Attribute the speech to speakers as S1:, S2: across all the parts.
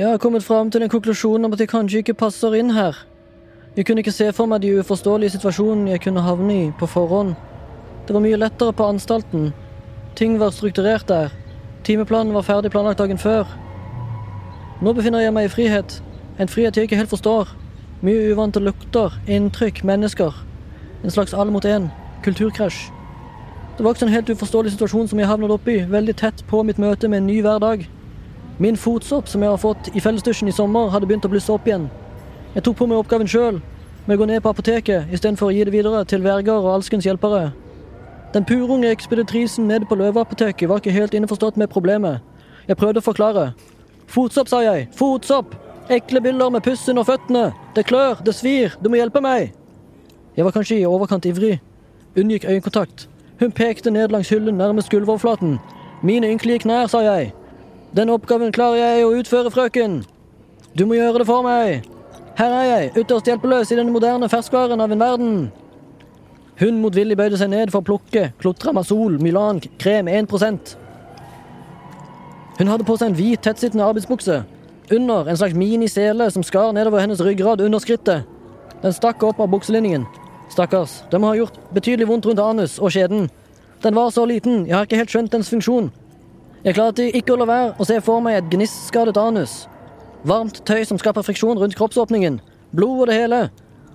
S1: Jeg har kommet fram til en konklusjon om at jeg kanskje ikke passer inn her. Jeg kunne ikke se for meg de uforståelige situasjonene jeg kunne havne i på forhånd. Det var mye lettere på anstalten. Ting var strukturert der. Timeplanen var ferdig planlagt dagen før. Nå befinner jeg meg i frihet. En frihet jeg ikke helt forstår. Mye uvante lukter, inntrykk, mennesker. En slags alle mot én. Kulturkrasj. Det var også en helt uforståelig situasjon som jeg havnet oppi, veldig tett på mitt møte med en ny hver dag. Min fotsopp som jeg har fått i fellesdusjen i sommer, hadde begynt å blusse opp igjen. Jeg tok på meg oppgaven sjøl, med å gå ned på apoteket istedenfor å gi det videre til verger og alskens hjelpere. Den purunge ekspeditrisen nede på Løveapoteket var ikke helt innforstått med problemet. Jeg prøvde å forklare. Fotsopp, sa jeg. Fotsopp! Ekle bilder med puss under føttene. Det klør, det svir, du må hjelpe meg. Jeg var kanskje i overkant ivrig. Unngikk øyekontakt. Hun pekte ned langs hyllen nærmest gulvoverflaten. Mine ynkelige knær, sa jeg. Den oppgaven klarer jeg å utføre, frøken. Du må gjøre det for meg. Her er jeg, ytterst hjelpeløs i den moderne ferskvaren av en verden. Hun motvillig bøyde seg ned for å plukke Clotramazol Milan krem 1% Hun hadde på seg en hvit, tettsittende arbeidsbukse. Under en slags minisele som skar nedover hennes ryggrad under skrittet. Den stakk opp av bukselinningen. Stakkars, det må ha gjort betydelig vondt rundt anus og skjeden. Den var så liten, jeg har ikke helt skjønt dens funksjon. Jeg klarte ikke å la være å se for meg et gnistskadet anus. Varmt tøy som skaper friksjon rundt kroppsåpningen. Blod og det hele.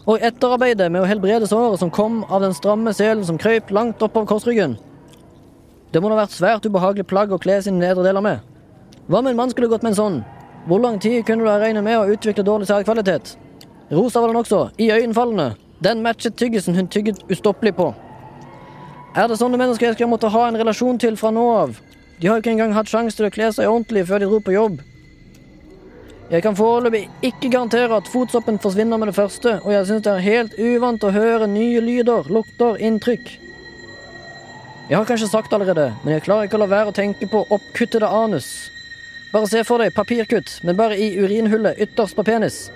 S1: Og etterarbeidet med å helbrede såret som kom av den stramme selen som krøp langt oppover korsryggen. Det må ha vært svært ubehagelig plagg å kle sine nedre deler med. Hva med en mann skulle gått med en sånn? Hvor lang tid kunne du ha regnet med å utvikle dårlig særkvalitet? Rosa var den også, iøynefallende. Den matchet tyggisen hun tygget ustoppelig på. Er det sånne mennesker jeg skal måtte ha en relasjon til fra nå av? De har ikke engang hatt sjanse til å kle seg ordentlig før de dro på jobb. Jeg kan foreløpig ikke garantere at fotsoppen forsvinner med det første, og jeg synes det er helt uvant å høre nye lyder, lukter, inntrykk. Jeg har kanskje sagt det allerede, men jeg klarer ikke å la være å tenke på oppkuttede anus. Bare se for deg papirkutt, men bare i urinhullet ytterst på penis.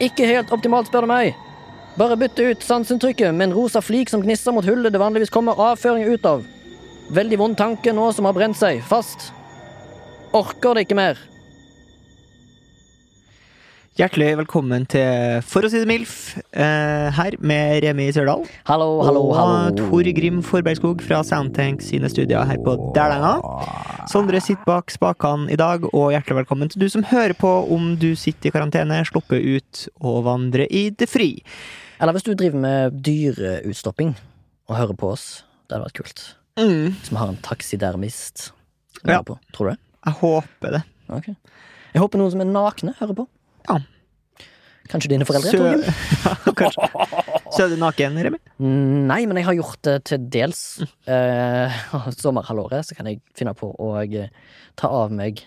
S1: Ikke helt optimalt, spør du meg. Bare bytte ut sanseinntrykket med en rosa flik som gnisser mot hullet det vanligvis kommer avføring ut av. Veldig vond tanke nå som har brent seg fast. Orker det ikke mer.
S2: Hjertelig velkommen til For å si det MILF, eh, her med Remi Sørdal.
S1: Hallo, hallo,
S2: og
S1: hallo.
S2: Tor Grim Forbergskog fra Soundtank sine studier her på Dælenga. Sondre sitter bak spakene i dag, og hjertelig velkommen til du som hører på om du sitter i karantene, slipper ut og vandrer i det fri.
S1: Eller hvis du driver med dyreutstopping og hører på oss. Det hadde vært kult.
S2: Mm,
S1: Som har en taksidermist
S2: Ja.
S1: høre På. Tror du det?
S2: jeg håper det.
S1: Okay. Jeg håper noen som er nakne, hører på.
S2: Ja.
S1: Kanskje dine foreldre?
S2: Sø Ja, du naken, Remi?
S1: Nei, men jeg har gjort det til dels. Eh, sommerhalvåret så kan jeg finne på å eh, ta av meg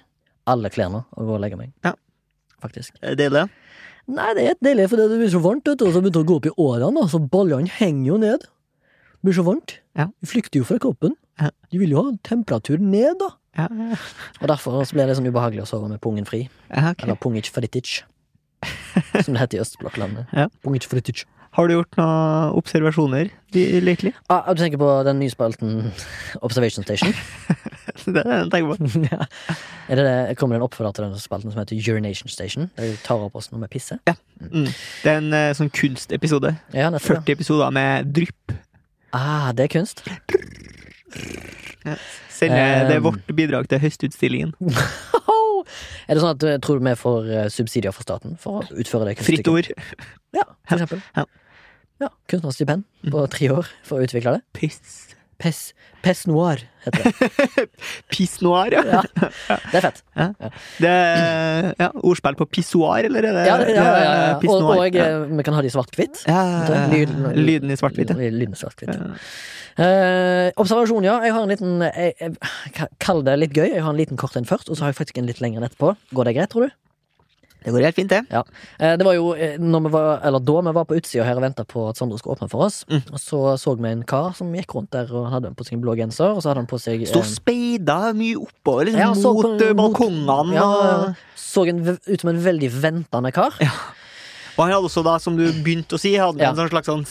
S1: alle klærne og gå og legge meg.
S2: Ja.
S1: Faktisk.
S2: Er Deilig?
S1: Nei, det er deilig, for det blir så varmt, vet du, og så begynte det å gå opp i årene, og så ballene henger jo ned. Det blir så varmt.
S2: Ja.
S1: De flykter jo fra kroppen.
S2: Ja.
S1: De vil jo ha temperatur ned, da.
S2: Ja,
S1: Og derfor så blir det sånn ubehagelig å sove med pungen fri.
S2: ja, ok.
S1: Eller pungic fritic, som det heter i østblokklandet.
S2: Ja.
S1: Pungic fritic.
S2: Har du gjort noen observasjoner lately?
S1: Ah, du tenker på den nye spalten Observation Station?
S2: Det er det jeg tenker på.
S1: ja. det det, kommer det en oppfølger til den spalten som heter Urination Station? Der vi tar opp oss når vi pisser?
S2: Mm. Det er en eh, sånn kunstepisode.
S1: Ja,
S2: 40 episoder med drypp.
S1: Ah, det er kunst.
S2: Selge, eh, det er vårt bidrag til høstutstillingen.
S1: er det sånn at Tror du vi får eh, subsidier fra staten for å utføre det
S2: Fritt
S1: kunststykket?
S2: ord.
S1: Ja, for eksempel.
S2: Ja.
S1: Ja, Kunstnerstipend på tre år for å utvikle det.
S2: Piss.
S1: Pes, pess Noir heter det.
S2: Piss noir, ja.
S1: Ja, det er fett.
S2: Det er ja, ordspill på pissoar, eller er det
S1: Ja, ja, ja, ja, ja.
S2: piss
S1: Og,
S2: noir?
S1: og
S2: ja.
S1: eh, vi kan ha det i svart-hvitt.
S2: Ja,
S1: Lyden-
S2: lyden i svart-hvitt, ja.
S1: Lyden i svart-hvitt. Eh, observasjon, ja. Jeg har en liten jeg, jeg, Kall det litt gøy. Jeg har en liten kort en først, og så har jeg faktisk en litt lengre enn etterpå. Går det greit, tror du?
S2: Det går helt fint, det.
S1: Ja. Eh, det var jo eh, vi var, eller da vi var på utsida her og venta på at Sondre skulle åpne for oss.
S2: Mm.
S1: Og så så vi en kar som gikk rundt der og hadde på seg blå genser, og så hadde han på seg
S2: Stå
S1: eh,
S2: speida mye oppover, liksom,
S1: Ja, så
S2: mot balkongene.
S1: ja,
S2: og,
S1: Så en, ut som en veldig ventende kar.
S2: og han hadde også, da, som du begynte å si, hadde
S1: Ja.
S2: en sånn slags sånn,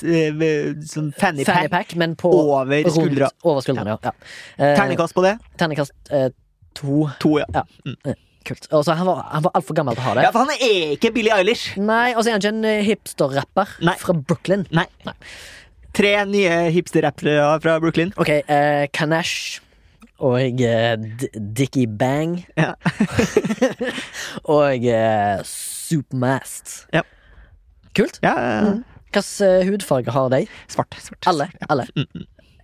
S2: sånn fanny
S1: Fanny
S2: pack
S1: men på
S2: over
S1: rundt-
S2: skuldra.
S1: Over skuldrene, ja. ja. Eh,
S2: Terningkast på det?
S1: Terningkast eh, to.
S2: To, ja.
S1: Ja. Kult. Altså, han var, han var altfor gammel til å ha det.
S2: Ja, for han er ikke Billie Eilish.
S1: Nei, og så er han ikke en hipster-rapper
S2: Nei.
S1: fra Brooklyn.
S2: Nei.
S1: Nei.
S2: Tre nye hipster-rappere fra Brooklyn.
S1: Ok, eh, Kanash og eh, D Dickie Bang
S2: Ja.
S1: og eh, Supermast.
S2: Ja.
S1: Kult.
S2: Ja, ja, ja.
S1: Hvilken eh, hudfarge har de?
S2: Svart. svart.
S1: Alle. alle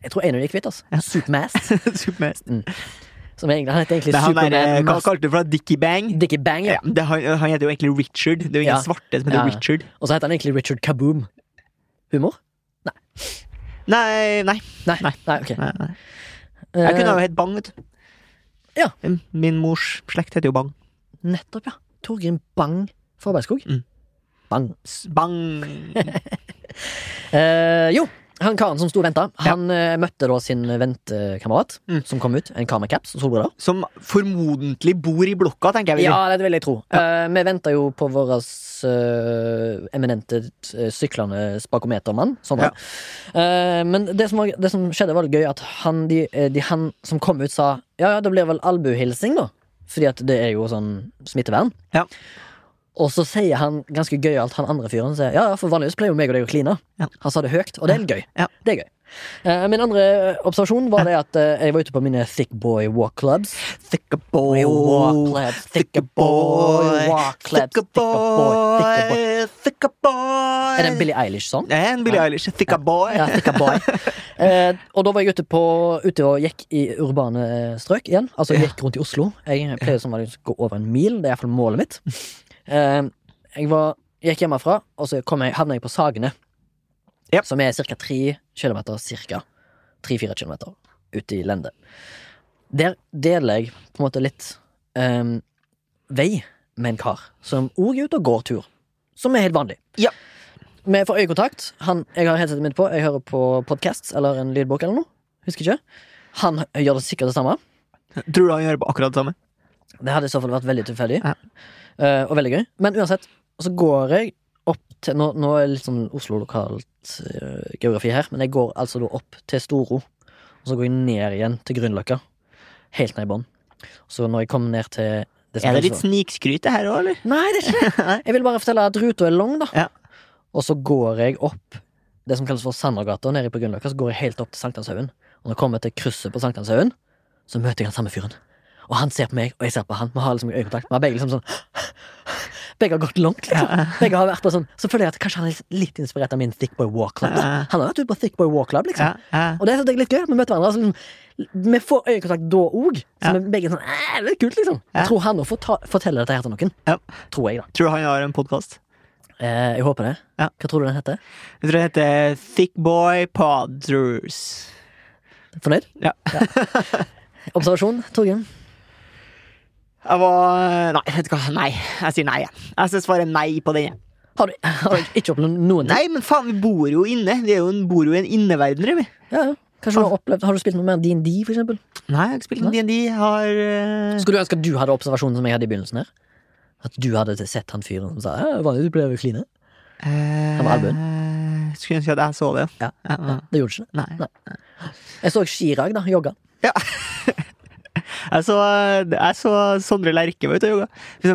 S1: Jeg tror en av de er hvit. Altså. Supermast.
S2: Supermest.
S1: Som egentlig, han heter egentlig
S2: er han eh, hva kalte du for? Dickie Bang?
S1: Dickie Bang, ja.
S2: Ja, det, han, han heter jo egentlig Richard. Det er jo ingen
S1: Ja.
S2: svarte som heter
S1: Ja.
S2: Richard.
S1: Og så heter han egentlig Richard Kaboom. Humor?
S2: Nei, nei.
S1: Nei.
S2: Nei.
S1: Nei, ok.
S2: nei, nei. Jeg kunne
S1: Eh,
S2: jo hett Bang, vet du.
S1: Ja.
S2: Min mors slekt heter jo Bang.
S1: Nettopp, ja. Torgrim Bang Forbergskog.
S2: Mm.
S1: Bang.
S2: Bang!
S1: uh, jo, han karen som sto og venta, han eh, møtte da sin ventekamerat,
S2: Mm.
S1: som kom ut. En kar med caps og solbriller.
S2: Som formodentlig bor i blokka, tenker jeg. vil.
S1: Ja, det vil jeg tro. Eh, vi venta jo på vår uh, eminente uh, syklende spakometermann. Sånn,
S2: Ja.
S1: uh, men det som, var, det som skjedde, var litt gøy, at han, de, eh, de, han som kom ut, sa ja, ja, det blir vel albuehilsing, da. Fordi at det er jo sånn smittevern.
S2: Ja.
S1: Og så sier han ganske gøyalt, han andre fyren, sier, ja, ja, for vanligvis pleier jo meg og deg å kline.
S2: Ja.
S1: Han sa det høyt, og det er gøy.
S2: Ja.
S1: Det er gøy. Uh, min andre observasjon var det at uh, jeg var ute på mine thick boy walk clubs.
S2: Thick boy,
S1: Walk clubs,
S2: Thick boy,
S1: walk clubs,
S2: thicka
S1: boy, Thick boy. Er det en Billie Eilish-sang?
S2: Det er en Billie Eilish. Thick boy.
S1: Ja, thicka boy. Uh, og da var jeg ute, på, ute og gikk i urbane eh, strøk igjen. Altså jeg gikk rundt i Oslo. Jeg pleier som vanlig å gå over en mil. Det er iallfall målet mitt. Eh, jeg var, gikk hjemmefra, og så kom jeg, havna jeg på Sagene.
S2: Ja.
S1: Som er ca. tre kilometer, ca. 3-4 kilometer ute i Lende. Der deler jeg på en måte litt um, vei med en kar som òg er ute og går tur. Som er helt vanlig.
S2: Ja.
S1: Vi får øyekontakt. Han, jeg har headsetet mitt på. Jeg hører på podkast eller en lydbok eller noe. Husker ikke. Han gjør det sikkert det samme.
S2: Tror du han gjør på akkurat det samme?
S1: Det hadde i så fall vært veldig tilfeldig.
S2: Ja.
S1: Eh, og veldig gøy. Men uansett, så går jeg opp til Nå, nå er det litt sånn Oslo lokalt eh, geografi her, men jeg går altså da opp til Storo. Og så går jeg ned igjen til Grünerløkka. Helt ned i bånn. Så når jeg kommer ned til det som
S2: Er det
S1: kalles
S2: litt
S1: for-
S2: snikskryt det her òg, eller?
S1: Nei, det er ikke det. Jeg vil bare fortelle at ruta er lang, da.
S2: Ja.
S1: Og så går jeg opp det som kalles for Sandergata, nede på Grünerløkka. Så går jeg helt opp til Sankthanshaugen. Og når jeg kommer til krysset på Sankthanshaugen, så møter jeg den samme fyren. Og han ser på meg, og jeg ser på han. Vi har liksom øyekontakt. Vi har begge liksom sånn Begge har gått langt, liksom. Begge har vært på sånn Så føler jeg at kanskje han er litt inspirert av min Thick Boy Walk Club. Han har vært ute på Thick Boy Walk Club, liksom.
S2: Ja, ja.
S1: Og det er litt gøy. Vi møter hverandre. Altså, liksom, vi får øyekontakt da òg. Så
S2: Ja.
S1: vi begge er sånn Det er kult, liksom. Jeg tror han òg fortelle dette her til noen.
S2: Ja.
S1: Tror jeg, da.
S2: Tror du han har en podkast?
S1: Eh, jeg håper det.
S2: Ja.
S1: Hva tror du den heter?
S2: Jeg tror den heter Thick Boy Podrers.
S1: Fornøyd?
S2: Ja.
S1: Observasjon, Torgrim?
S2: Jeg var Nei, vet du hva. Nei. Jeg sier nei. jeg. Skal svare nei på den.
S1: Har du, har du ikke opplevd noen ting?
S2: Nei, men faen, vi bor jo inne. Vi jo en, bor jo i en inneverden, vi.
S1: Ja, ja. Kanskje du har opplevd Har du spilt noe mer DND, for eksempel?
S2: Nei, jeg har ikke spilt noe DND. Har uh...
S1: Skulle du ønske at du hadde observasjonen som jeg hadde i begynnelsen her? At du hadde sett han fyren som sa ja, du pleier å kline?
S2: Han
S1: var albuen.
S2: Skulle ønske at jeg så det.
S1: Ja.
S2: Ja, ja.
S1: Det gjorde ikke det.
S2: Nei.
S1: Jeg så Chirag, da. Jogga.
S2: Jeg så, jeg så Sondre Lerche var ute og jogga.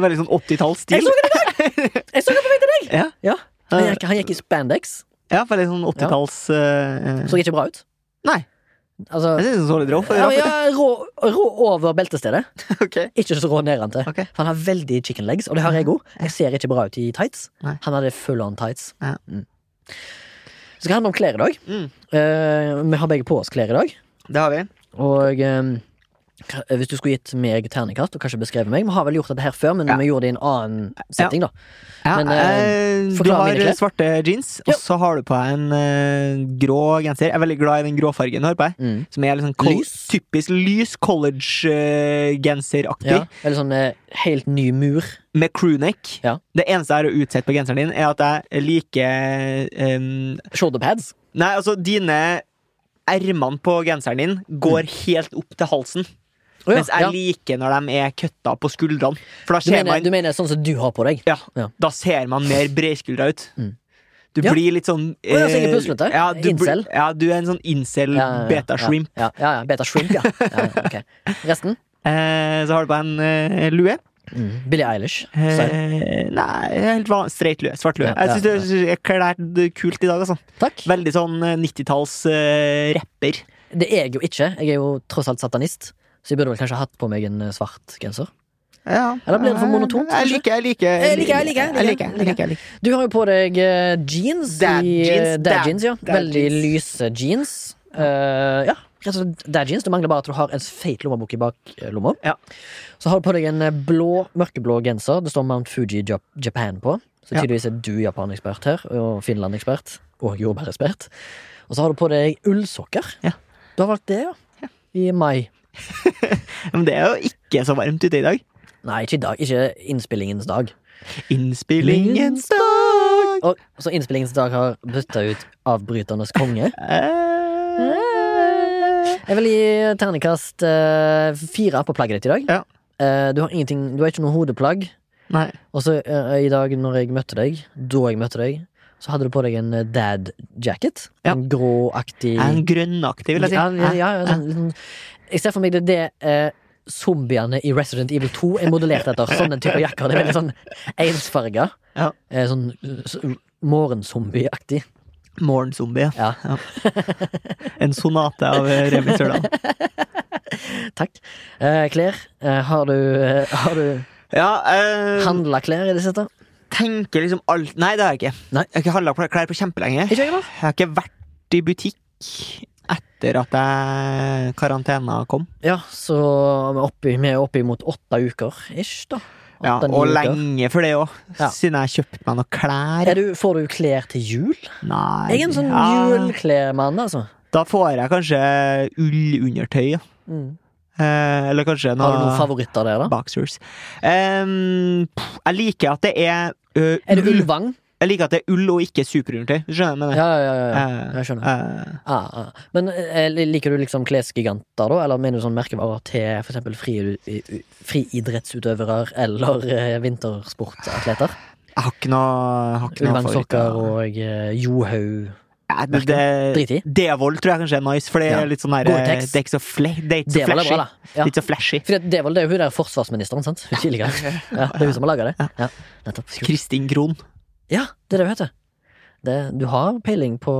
S2: Veldig sånn 80-tallsstil.
S1: Jeg så det på vei til deg!
S2: Ja,
S1: Ja. Han gikk, han gikk i spandex.
S2: ja, veldig sånn 80-talls eh,
S1: Så ikke bra ut.
S2: Nei,
S1: Altså
S2: jeg synes han så litt rå
S1: ja,
S2: ut.
S1: ja, rå, rå over beltestedet.
S2: Okay.
S1: Ikke så rå nedentil.
S2: Okay.
S1: For han har veldig chicken legs, og det har jeg òg. Jeg ser ikke bra ut i tights.
S2: Nei.
S1: Han hadde full on tights.
S2: Ja.
S1: Mm. Så skal det handle om klær i dag.
S2: Mm.
S1: Uh, vi har begge på oss klær i dag.
S2: Det har vi.
S1: Og hva- hvis du skulle gitt meg ternekart og kanskje beskrevet meg Vi har vel gjort dette her før, men
S2: Ja.
S1: vi gjorde det i en annen setting, da.
S2: Ja,
S1: Men, eh,
S2: eh, du har svarte jeans, og så har du på deg en eh, grå genser. Jeg er veldig glad i den gråfargen du har på deg.
S1: Mm.
S2: Som er sånn
S1: Lys.
S2: typisk lys college-genseraktig.
S1: Ja, eller sånn eh, helt ny mur.
S2: Med crewneck. Det eneste jeg har å utsette på genseren din, er at jeg liker um,
S1: Shoulderpads.
S2: Nei, altså, dine ermene på genseren din går helt opp til halsen.
S1: Å, ja,
S2: Mens jeg
S1: ja.
S2: liker når de er kutta på skuldrene. For da
S1: Du mener,
S2: man
S1: du mener sånn som du har på deg?
S2: Ja,
S1: Ja.
S2: da ser man mer bredskuldra ut.
S1: Mm.
S2: Du blir litt sånn eh,
S1: puslete.
S2: Ja, du, blir-
S1: Incel.
S2: Ja, du er en sånn incel
S1: Ja, ja, ja,
S2: beta-shrimp.
S1: Ja, ja, ja, beta shrimp, ja. ja ok. Resten?
S2: Eh, så har du på en eh, lue.
S1: Mm. Billie Eilish.
S2: Eh, nei, helt van straight lue. Svart lue.
S1: Ja,
S2: jeg syns du er kledd kult i dag, altså.
S1: Takk.
S2: Veldig sånn eh, 90-talls eh, rapper.
S1: Det er jeg jo ikke. Jeg er jo tross alt satanist. Så jeg burde vel kanskje hatt på meg en eh, svart genser.
S2: Ja.
S1: Eller blir det for monotont,
S2: Jeg liker, jeg liker
S1: Jeg liker, jeg liker, jeg liker,
S2: liker, jeg liker.
S1: Du har jo på deg eh, jeans.
S2: Dad jeans,
S1: eh, dad,
S2: dad-
S1: jeans, ja. Veldig
S2: jeans.
S1: lyse jeans. Uh, ja, rett og slett jeans. Det mangler bare at du har en feit lommebok i baklomma.
S2: Ja.
S1: Så har du på deg en blå, mørkeblå genser. Det står Mount Fuji Japan på. Så tydeligvis er du Japan-ekspert her, og Finland-ekspert. Og jordbærekspert. Og så har du på deg ullsokker.
S2: Ja.
S1: Du har valgt det, ja? I mai.
S2: Men det er jo ikke så varmt ute i dag.
S1: Nei, ikke i dag. Ikke innspillingens dag.
S2: Innspillingens dag.
S1: Og så innspillingens dag har bytta ut Avbryternes konge.
S2: Eh,
S1: Jeg vil gi ternekast uh, fire på plagget ditt i dag.
S2: Ja.
S1: Uh, du har ingenting Du har ikke noe hodeplagg.
S2: Nei.
S1: Og så uh, i dag, når jeg møtte deg, da jeg møtte deg, så hadde du på deg en eh, dad jacket.
S2: Ja.
S1: En gråaktig
S2: En grønnaktig, vil jeg si.
S1: Ja, ja, ja, sånn, jeg ser for meg det, er det eh, zombiene i Resident Evil 2 er modellert etter. Sånne typer jakker. Det er veldig sånn ensfarga.
S2: Ja.
S1: Eh, sånn så, morgenzombieaktig.
S2: Morgenzombie.
S1: Ja.
S2: En sonate av eh, Remi Sørdal.
S1: Takk. Eh, klær. Eh, har du, eh, har du
S2: Ja, eh,
S1: handla klær i det siste?
S2: tenker liksom alt Nei, det har jeg ikke.
S1: Nei.
S2: Jeg har ikke handla klær på kjempelenge.
S1: Jeg
S2: har ikke vært i butikk etter at jeg karantena kom.
S1: Ja, så vi er oppi, vi er oppe mot åtte uker ish, da.
S2: Ja, og
S1: uker.
S2: lenge for det òg,
S1: Ja.
S2: siden jeg kjøpte meg noen klær.
S1: Du, får du klær til jul?
S2: Nei
S1: Jeg er en sånn
S2: ja,
S1: juleklærmann, altså.
S2: Da får jeg kanskje ullundertøy. Ja. Eh, eller kanskje
S1: Har du noen favoritter der, da?
S2: boxers. Pff, jeg liker at det er uh,
S1: Er det
S2: ull.
S1: ullvang?
S2: Jeg liker at det er ull og ikke superundertøy. Skjønner jeg?
S1: Ja, ja, ja. ja.
S2: Eh,
S1: Jeg skjønner.
S2: Uh,
S1: Ah, ah. Men eh, liker du liksom klesgiganter, da? Eller mener du sånn merkevarer til for eksempel fri, i- eller uh, vintersportatleter?
S2: jeg har ikke noe, favoritter.
S1: og uh, Johaug
S2: Ja, det, det, Devold tror jeg kanskje er nice, for det
S1: Ja.
S2: er litt sånn der, Det er ikke så, fle, det er ikke så flashy.
S1: bra, Ja.
S2: ikke så flashy.
S1: For Devold det er jo hun der forsvarsministeren, sant? Hun tidligere. Ja, det er hun som har laga det.
S2: Kristin Krohn.
S1: Ja, det er det hun heter. Det, du har peiling på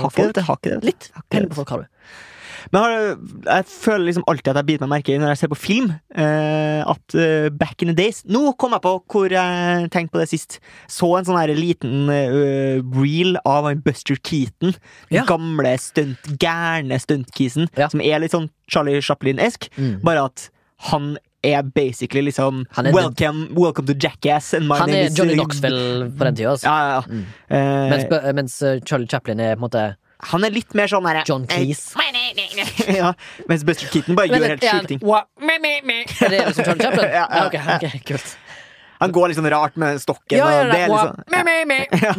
S2: Har
S1: folk.
S2: det, har ikke det.
S1: Litt
S2: Har
S1: peiling på folk har du.
S2: Men har, jeg føler liksom alltid at jeg biter meg merke i når jeg ser på film, eh, at eh, back in the days Nå kom jeg på hvor jeg tenkte på det sist. Så en sånn her liten eh, reel av Buster Keaton.
S1: Ja.
S2: Gamle stunt, gærne stuntkisen,
S1: Ja.
S2: som er litt sånn Charlie Chaplin-esk.
S1: Mm.
S2: Bare at han er basically liksom
S1: er-
S2: welcome, welcome to Jackass. And my
S1: Han
S2: name
S1: er Johnny
S2: uh,
S1: Knoxville på den tida. Altså.
S2: Ja, ja, ja.
S1: Mm.
S2: Eh,
S1: Mens, mens eh, Charlie Chaplin er på en måte
S2: han er litt mer sånn herre
S1: John Cleese.
S2: ja, mens Buster Keaton bare gjør helt sjuke ting.
S1: Wha- Er det liksom Charlie Chaplin?
S2: Ja, ja,
S1: ok, ok, kult.
S2: Han går sånn rart med stokken.
S1: Ja, ja,
S2: ja, det liksom,
S1: me, me, me.
S2: ja.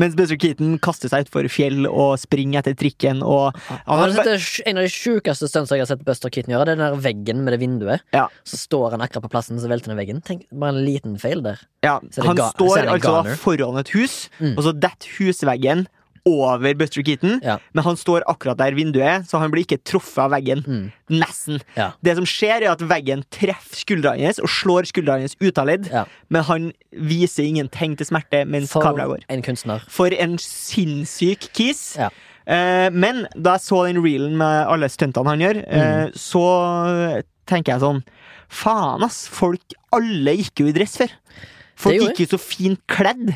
S2: Mens Buster Keaton kaster seg utfor fjell og springer etter trikken. Og han
S1: Har sett det En av de sjukeste stunts jeg har sett Buster Keaton gjøre, det er den der veggen med det vinduet.
S2: Ja.
S1: Så står han akkurat på plassen, så velter den veggen. Tenk, Bare en liten feil der.
S2: ja,
S1: Så er det
S2: han står altså foran et hus,
S1: Mm.
S2: og så detter husveggen over Buster Keaton.
S1: Ja.
S2: Men han står akkurat der vinduet er, så han blir ikke truffet av veggen.
S1: Mm.
S2: Nesten.
S1: Ja.
S2: Det som skjer, er at veggen treffer skuldrene hans og slår skuldrene hans ut av ledd,
S1: Ja.
S2: men han viser ingen tegn til smerte mens
S1: For
S2: kameraet går.
S1: en kunstner.
S2: For en sinnssyk
S1: kis.
S2: Eh, men da jeg så den reelen med alle stuntene han gjør, eh,
S1: Mm.
S2: så tenker jeg sånn Faen, ass! Folk Alle gikk jo i dress før. Folk gikk jo så fint kledd.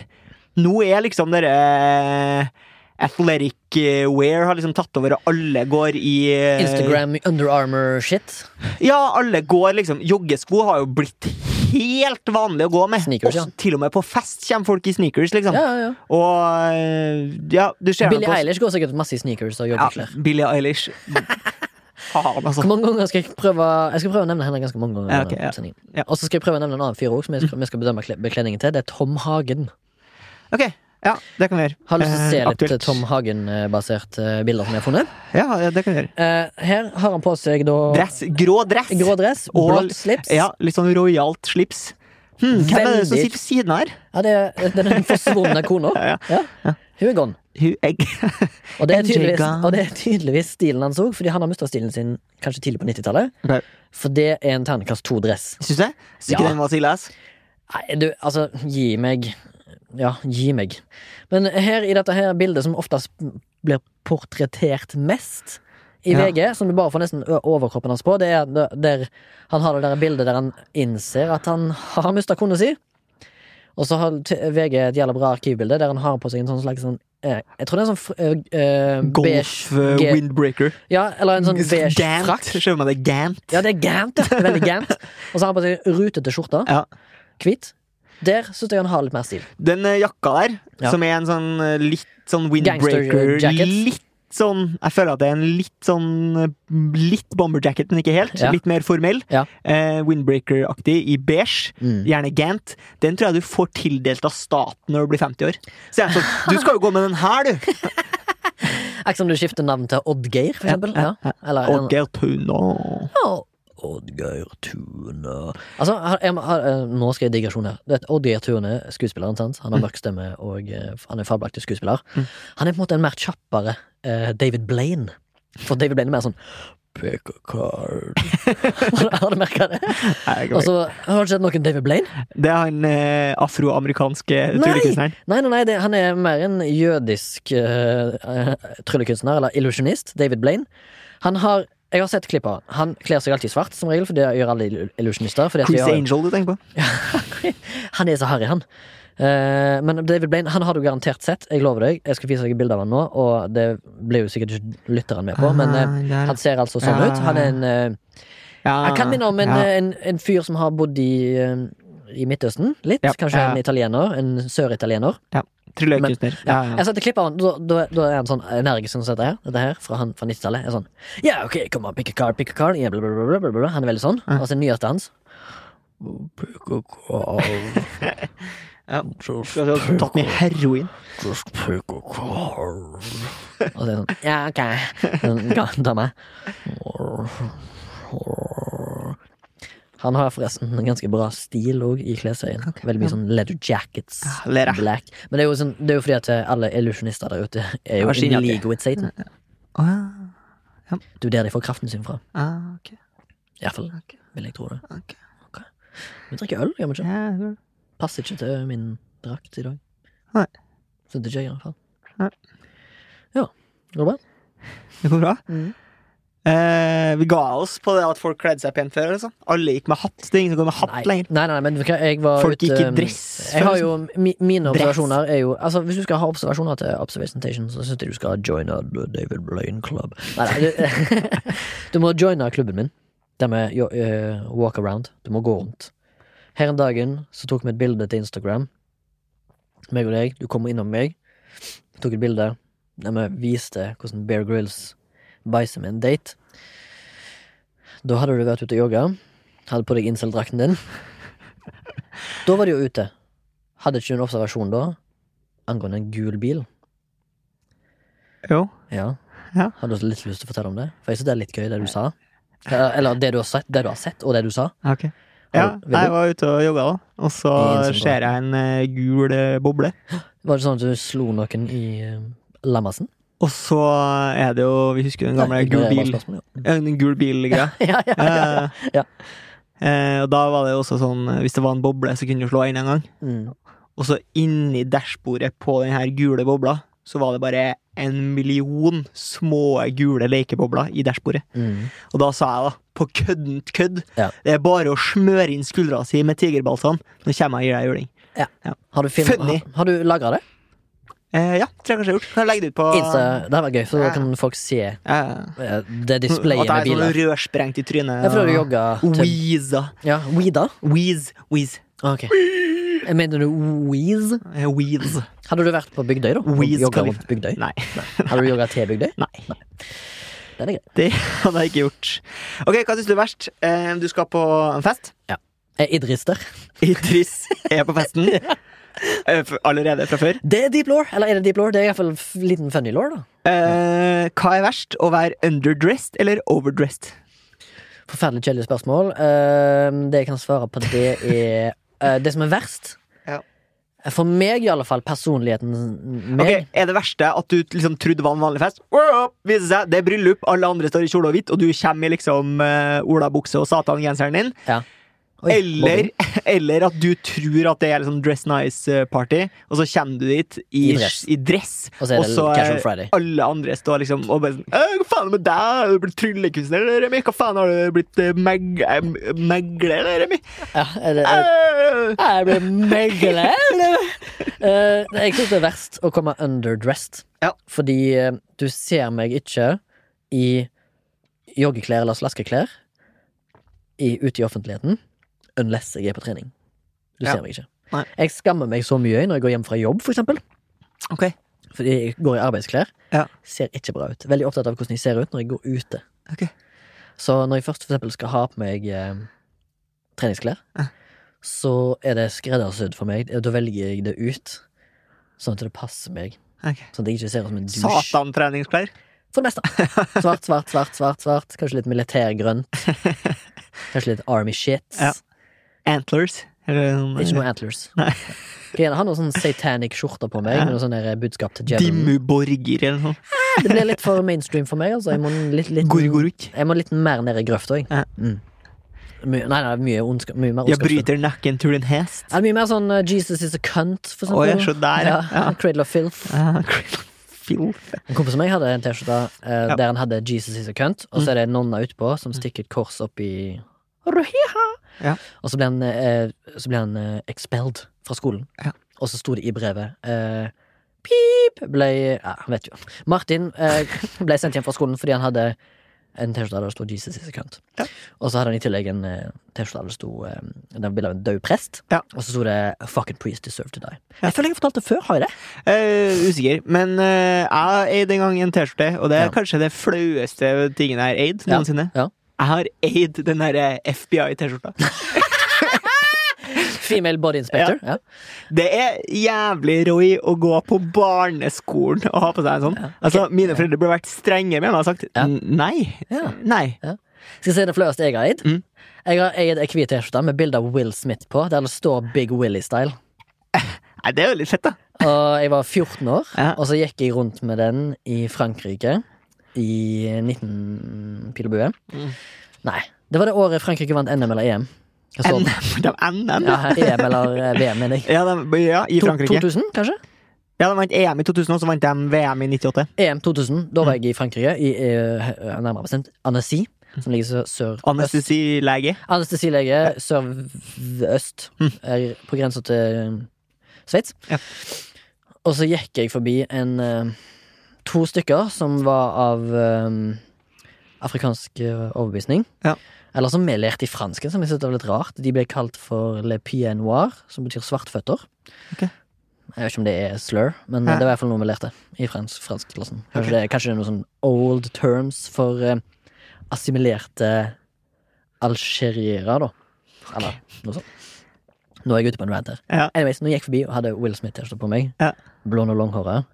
S2: Nå er liksom dere athletic eh, wear har liksom tatt over, og alle går i eh,
S1: Instagram Under Armour-shit.
S2: Ja, alle går liksom Joggesko har jo blitt helt vanlig å gå med.
S1: Sneakers, ja.
S2: Til og med på fest kommer folk i sneakers, liksom.
S1: Ja, ja, ja.
S2: Og eh, ja, du ser
S1: Billie Eilish går sikkert masse i sneakers og
S2: Ja,
S1: joggeklær.
S2: Billie Eilish. Faen, altså.
S1: Hvor mange ganger skal jeg prøve Jeg skal prøve å nevne henne ganske mange ganger.
S2: Ja, okay, ja. Ja.
S1: Og så skal jeg prøve å nevne en annen fyr òg, som vi skal bedømme bekledningen til. Det er Tom Hagen.
S2: Ok, ja, det kan vi gjøre.
S1: Har lyst til å se
S2: Eh,
S1: litt
S2: aktuelt.
S1: Tom Hagen-basert bilder som jeg har funnet.
S2: Ja, det kan vi gjøre.
S1: Eh, her har han på seg da
S2: Dress. Grå dress.
S1: grå dress,
S2: Og-
S1: blått slips.
S2: Ja, litt sånn rojalt slips. Hmm, hvem er det som sitter ved siden her?
S1: Ja, det er, den forsvunne kona.
S2: Ja,
S1: Ja. Hun er gone. Og det er og det er tydeligvis stilen hans òg, fordi han har mista stilen sin kanskje tidlig på 90-tallet.
S2: Okay.
S1: For det er en terningkast to-dress.
S2: Syns det? Syns ikke
S1: Ja.
S2: den var så ille?
S1: Nei, du, altså, gi meg Ja, gi meg. Men her i dette her bildet som oftest blir portrettert mest i
S2: Ja.
S1: VG, som du bare får nesten overkroppen hans på, det er der, han har det der bildet der han innser at han har mista kona si. Og så har VG et jævla bra arkivbilde der han har på seg en sånn slags sånn Jeg tror det er en sånn eh,
S2: Golf
S1: beige
S2: eh, windbreaker.
S1: Ja, eller en sånn beige
S2: Gant.
S1: frakk.
S2: Skjønner man det? Gant.
S1: Ja, det er gant. ja. Veldig gant. Og så har han på seg rutete skjorte.
S2: Ja.
S1: Hvit. Der syns jeg han har litt mer stil.
S2: Den eh, jakka der,
S1: Ja.
S2: som er en sånn eh, litt sånn windbreaker. Litt sånn Jeg føler at det er en litt sånn eh, Litt bomberjacket, men ikke helt.
S1: Ja.
S2: Litt mer formell.
S1: Ja.
S2: Eh, Windbreaker-aktig i beige.
S1: Mm.
S2: Gjerne Gant. Den tror jeg du får tildelt av staten når du blir 50 år. Så jeg er sånn, Du skal jo gå med den her, du!
S1: Ikke som du skifter navn til Oddgeir, for eksempel. Ja,
S2: Oddgeir Tuna.
S1: Ja, Oddgeir Tune Altså, har- jeg, har, eh, nå skal jeg digresjon her. Du vet, Oddgeir Tune, skuespilleren, sant? han har mørk stemme og eh, han er fabelaktig skuespiller.
S2: Mm.
S1: Han er på en måte en mer kjappere eh, David Blaine. For David Blaine er mer sånn Pick a card. har du merka det? Og så Har du sett noen David Blaine?
S2: Det er han eh, afroamerikanske tryllekunstneren.
S1: Nei, nei, nei, det, han er mer en jødisk uh, tryllekunstner, eller illusjonist. David Blaine. Han har jeg har sett klipp av han. Han kler seg alltid svart, som regel, for det gjør alle illusionister. illusjonister.
S2: Chris
S1: har-
S2: Angel du tenker på?
S1: Han er så harry, han. Uh, men David Blaine han har du garantert sett. Jeg lover deg. Jeg skal vise deg et bilde av han nå, og det blir jo sikkert ikke lytteren med på. Men
S2: uh,
S1: han ser altså sånn
S2: Ja.
S1: ut. Han er en uh,
S2: Ja,
S1: Han kan minne om en, en, en fyr som har bodd i, eh, i Midtøsten. Litt.
S2: Ja,
S1: Kanskje
S2: ja.
S1: en italiener. En søritaliener.
S2: Tryllekunstner.
S1: Ja.
S2: Ja, ja.
S1: Jeg setter klipp av han, da, da, da er han sånn energisk som dette her. Dette her fra, han, fra 90-tallet. er sånn Ja, ok, kom an, pick a car, pick a car. Yeah, bla, bla, bla, bla. Han er veldig sånn.
S2: Ja.
S1: Og så nyheten hans Pick a car.
S2: Ja. Tatt med heroin.
S1: Just pick a car. Og så er det sånn Ja, ok. Sånn, Dame. Han har forresten en ganske bra stil òg i klesøyen.
S2: Okay,
S1: Veldig mye
S2: ja.
S1: sånn leather jackets.
S2: Ja.
S1: Black. Men det er sånn, det er jo fordi at alle illusjonister der ute er jo in league with Satan.
S2: Oh, ja.
S1: Er der de får kraften sin fra.
S2: Ah, okay.
S1: Iallfall
S2: okay.
S1: vil jeg tro det.
S2: ok.
S1: Vi drikker øl, gjør vi ikke?
S2: Ja,
S1: Passer ikke til min drakt i dag.
S2: Nei.
S1: Så det gjør jeg, i hvert fall. Ja. Går det bra?
S2: det går bra.
S1: Mm.
S2: Eh, vi ga oss på det at folk kledde seg pent før. Liksom. Alle gikk med hatt. Det er ingen som går med hatt
S1: Nei.
S2: lenger.
S1: Nei, nei, men jeg var
S2: Folk
S1: ut,
S2: gikk i dress
S1: Jeg har jo mi, Mine
S2: Dress.
S1: observasjoner er jo Altså, hvis du skal ha observasjoner til Observation så syns jeg du skal joine David Blaine Club. Nei, nei, du, du må joine klubben min. Der med eh, walk around. Du må gå rundt. Her en dagen så tok vi et bilde til Instagram. Meg og deg. Du kom innom meg. Tok et bilde der vi viste hvordan Bear Grills bæsjer med en date. Da hadde du vært ute og jogga. Hadde på deg incel-drakten din. Da var du jo ute. Hadde ikke du en observasjon da angående en gul bil?
S2: Jo.
S1: Ja.
S2: Ja.
S1: Hadde du litt lyst til å fortelle om det? For jeg synes det er litt gøy, det du sa. Eller, det, du har sett, det du har sett, og det du sa. Okay.
S2: Ja, jeg var ute og jogga, da. Og så ser jeg en eh, gul eh, boble.
S1: Var det sånn at du slo noen i uh, lammasen?
S2: Og så er det jo Vi husker den gamle gul bil.
S1: Den
S2: En gul bil-greia.
S1: Ja, ja, ja. ja, ja.
S2: Eh, og da var det jo også sånn eh, Hvis det var en boble, så kunne du slå inn en gang.
S1: Mm.
S2: Og så inni dashbordet på den her gule bobla, så var det bare en million små gule lekebobler i dashbordet.
S1: Mm.
S2: Og da sa jeg da, på køddent kødd,
S1: Ja.
S2: det er bare å smøre inn skuldra si med tigerbalsam. Nå kommer jeg og gir deg juling.
S1: Har du, film, har, har du lagra det?
S2: Eh, ja, tror jeg kanskje jeg har gjort. Kan jeg legge det ut på
S1: Insta, det hadde vært gøy, for da kan folk se
S2: Eh,
S1: eh, det displayet med
S2: At
S1: med
S2: jeg er sånn
S1: biler.
S2: rørsprengt i trynet.
S1: Jeg prøver å jogge til
S2: Weeza.
S1: Ja, Weeda?
S2: Wheeze. Wheeze.
S1: Ok. Mener du Weeze?
S2: Eh.
S1: Hadde du vært på Bygdøy, da? Og Jogga rundt Bygdøy?
S2: Nei.
S1: Hadde du jogga til Bygdøy?
S2: Nei.
S1: Den er grei.
S2: Det hadde jeg ikke gjort. Ok, hva syns du er verst? Eh, du skal på en fest.
S1: Er Idris der?
S2: Idris er på festen. Eh, f- Allerede fra før.
S1: Det er deep law, eller er det deep law? Det er iallfall liten funny law, da.
S2: Eh, hva er verst? Å være underdressed eller overdressed?
S1: Forferdelig kjedelig spørsmål. Eh, det jeg kan svare på, det er eh, Det som er verst
S2: Ja.
S1: For meg, i alle fall, personligheten meg
S2: Okay, Er det verste at du liksom trodde det var en vanlig fest? Wow, viser seg, Det er bryllup, alle andre står i kjole og hvitt, og du kommer i liksom uh, olabukse og satangenseren din.
S1: Ja. Oi,
S2: Eller, eller at du tror at det er liksom Dress Nice-party, og så kommer du dit i,
S1: I dress.
S2: i dress
S1: Og så er
S2: alle andre står liksom og bare sånn «Øh, Hva faen med deg? Har du blitt tryllekunstner, eller, Remi? Hva faen har du blitt uh, meg, eh, megler, eller, Remi?
S1: Ja, er det. Jeg blir megler! Eh, jeg syns det er verst å komme underdressed.
S2: Ja.
S1: Fordi eh, du ser meg ikke i joggeklær eller slaskeklær i, ute i offentligheten unless jeg er på trening. Du
S2: Ja.
S1: ser meg ikke.
S2: Nei.
S1: Jeg skammer meg så mye når jeg går hjem fra jobb, for eksempel.
S2: Ok.
S1: Fordi jeg går i arbeidsklær.
S2: Ja.
S1: Ser ikke bra ut. Veldig opptatt av hvordan jeg ser ut når jeg går ute.
S2: Ok.
S1: Så når jeg først for eksempel skal ha på meg eh, treningsklær,
S2: Ja.
S1: så er det skreddersydd for meg. Da velger jeg det ut sånn at det passer meg.
S2: Ok.
S1: Sånn at jeg ikke ser ut som en dusj.
S2: Satan-treningsklær.
S1: For det meste. Svart, svart, svart, svart. svart Kanskje litt militærgrønt. Kanskje litt army shit.
S2: Ja. Antlers. Eller
S1: Ikke noe antlers.
S2: Nei.
S1: Jeg har noe sånn satanic skjorte på meg,
S2: Ja.
S1: med noe sånn budskap til Jevon.
S2: Dimmuborger eller noe sånt.
S1: Det blir litt for mainstream for meg, altså. Jeg må litt, litt,
S2: litt
S1: jeg må litt mer ned i grøfta, jeg.
S2: Ja.
S1: Mm. My, nei, nei, mye ondska, Mye mer
S2: Jeg bryter nakken til en hest.
S1: Er mye mer sånn uh, Jesus is a cunt, for
S2: Å,
S1: Oh,
S2: ja, så der, ja.
S1: ja.
S2: Ja.
S1: Cradle of filth.
S2: Ah, Filth.
S1: En kompis av meg hadde en T-skjorte uh,
S2: Ja. Mm.
S1: der han hadde Jesus is a cunt, og så er det en nonna utpå som stikker et kors opp i.
S2: Ja.
S1: Og så ble han, eh, så ble han eh, expelled fra skolen.
S2: Ja.
S1: Og så sto det i brevet eh, Pip! Ble Ja, han vet jo. Martin eh, ble sendt hjem fra skolen fordi han hadde en T-skjorte der det sto 'Jesus is a cunt'.
S2: Ja.
S1: Og så hadde han i tillegg en eh, T-skjorte der det sto eh, Det var bilde av en død prest.
S2: Ja.
S1: Og så sto det 'A fucking priest deserve to die'. Jeg føler jeg har fortalt det før. Har jeg det?
S2: Eh, usikker. Men eh, jeg eide en gang en T-skjorte, og det er
S1: Ja.
S2: kanskje det flaueste tingen jeg har eid noensinne.
S1: Ja.
S2: Jeg har eid den derre FBI-T-skjorta.
S1: Female body inspector. Ja.
S2: Det er jævlig Roy å gå på barneskolen og ha på seg en sånn.
S1: Ja.
S2: Altså, Mine foreldre burde vært strenge med meg og sagt
S1: Ja.
S2: Nei.
S1: Ja.
S2: Nei.
S1: Skal jeg si det flaueste jeg har eid?
S2: Mm.
S1: Jeg har eid ei hvit T-skjorte med bilde av Will Smith på, der det står Big Willy-style.
S2: nei, det er jo litt fett, da.
S1: Og jeg var 14 år,
S2: Ja.
S1: og så gikk jeg rundt med den i Frankrike i 19 pil og bue.
S2: Mm.
S1: Nei, det var det året Frankrike vant NM eller EM.
S2: NM, de NM.
S1: Ja, EM eller eh, VM, mener jeg.
S2: Ja, de, ja, i Frankrike.
S1: 2000, kanskje?
S2: Ja, De vant EM i 2000, og så vant de VM i 98.
S1: EM 2000. Da var jeg i Frankrike, i eh, nærmere bestemt Annecy, som ligger sø- sør
S2: Anestesilege.
S1: Anestesilege sør-øst, er på grensa til Sveits.
S2: Ja.
S1: Og så gikk jeg forbi en eh, to stykker som var av um, afrikansk eh, overbevisning.
S2: Ja.
S1: Eller som vi lærte i fransken, som jeg synes var litt rart. De ble kalt for le pie noir, som betyr svartføtter.
S2: Okay.
S1: Jeg vet ikke om det er slur, men
S2: Ja.
S1: det var i hvert fall noe vi lærte i fransk, franskklassen. Kanskje, det, kanskje det er noe sånn old terms for eh, assimilerte algeriere, da. Eller noe sånt. Nå er jeg ute på en rant her.
S2: Ja.
S1: Anyways, når jeg gikk forbi og hadde Will Smith-T-skjorte på meg,
S2: Ja.
S1: blond og langhåra,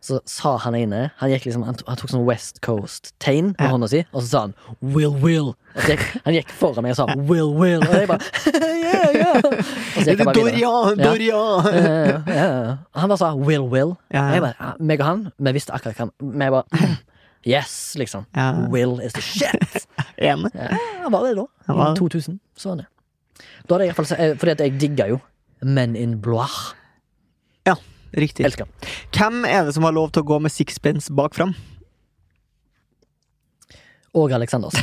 S1: så sa han ene Han liksom Han, tok, han tok sånn West Coast-tegn med
S2: Ja.
S1: hånda si, og så sa han 'Will Will'. Gikk, han gikk foran meg og sa 'Will Will', og jeg bare yeah, yeah. Og så gikk jeg bare.
S2: Dorian!
S1: Ja.
S2: Dorian!
S1: Ja, ja. Han bare sa 'Will Will'. Og jeg bare, meg og han, vi visste akkurat hva Vi bare Yes, liksom. Will is the shit. Han var det da. I 2000. Så var han det. Da hadde jeg i hvert fall se- eh, Fordi at jeg digga jo Men in Blois.
S2: Riktig.
S1: Elsker.
S2: Hvem er det som har lov til å gå med sixpence bak fram?
S1: Åge Alexanders.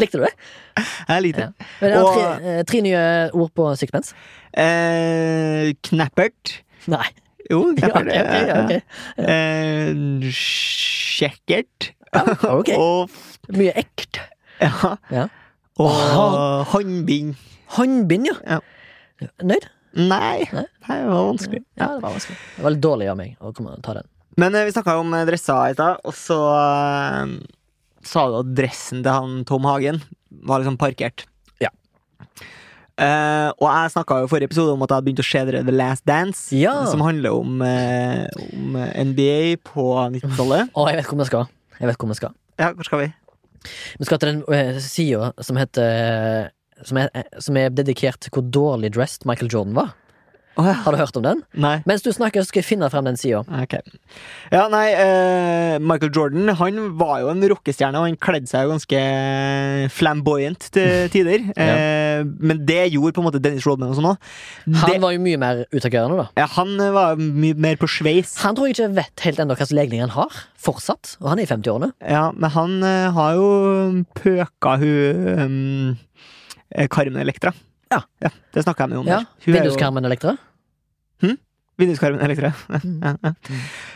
S1: Likte du det?
S2: Jeg
S1: likte
S2: det.
S1: Ja.
S2: Og-
S1: tre, eh, tre nye ord på sixpence.
S2: Eh, knappert.
S1: Nei.
S2: Jo,
S1: Ja,
S2: okay,
S1: ok,
S2: okay.
S1: ok, ja.
S2: Eh, Sjekkert.
S1: ok.
S2: Og
S1: Mye ekt.
S2: ja. Og håndbind.
S1: Håndbind, ja.
S2: Ja.
S1: Nøyd?
S2: Nei,
S1: Nei.
S2: Det var vanskelig.
S1: Ja, det var vanskelig. Det var litt dårlig av meg å komme og ta den.
S2: Men eh, vi snakka om dressa dresser i stad, og så uh, sa du at dressen til han Tom Hagen var liksom parkert.
S1: Ja.
S2: Uh, og jeg snakka jo i forrige episode om at jeg hadde begynt å se The Last Dance,
S1: Ja.
S2: som handler om, uh, om NBA på 90-tallet.
S1: Å, jeg vet hvor vi skal. Jeg vet hvor vi skal.
S2: Ja, hvor skal vi?
S1: Vi skal til den sida som heter som er, eh, som er dedikert til hvor dårlig dressed Michael Jordan var.
S2: Oh, ja.
S1: Har du hørt om den?
S2: Nei.
S1: Mens du snakker, skal jeg finne frem den sida.
S2: Okay. Ja, nei, eh, Michael Jordan han var jo en rockestjerne, og han kledde seg jo ganske flamboyant til tider. Eh, men det gjorde på en måte Dennis Rodman og sånn òg.
S1: Han var jo mye mer utagerende, da.
S2: Ja, han var mye mer på sveis.
S1: Han tror jeg ikke vet helt ennå slags legning han har. Fortsatt. Og han er i 50-årene.
S2: Ja, men han eh, har jo pøka hun um, Carmen Electra.
S1: Ja.
S2: Det snakka jeg med om.
S1: Ja.
S2: Vinduskarmen Hun Hm?
S1: Vinduskarmen Elektra.
S2: Electra.
S1: Mm.
S2: Ja, ja.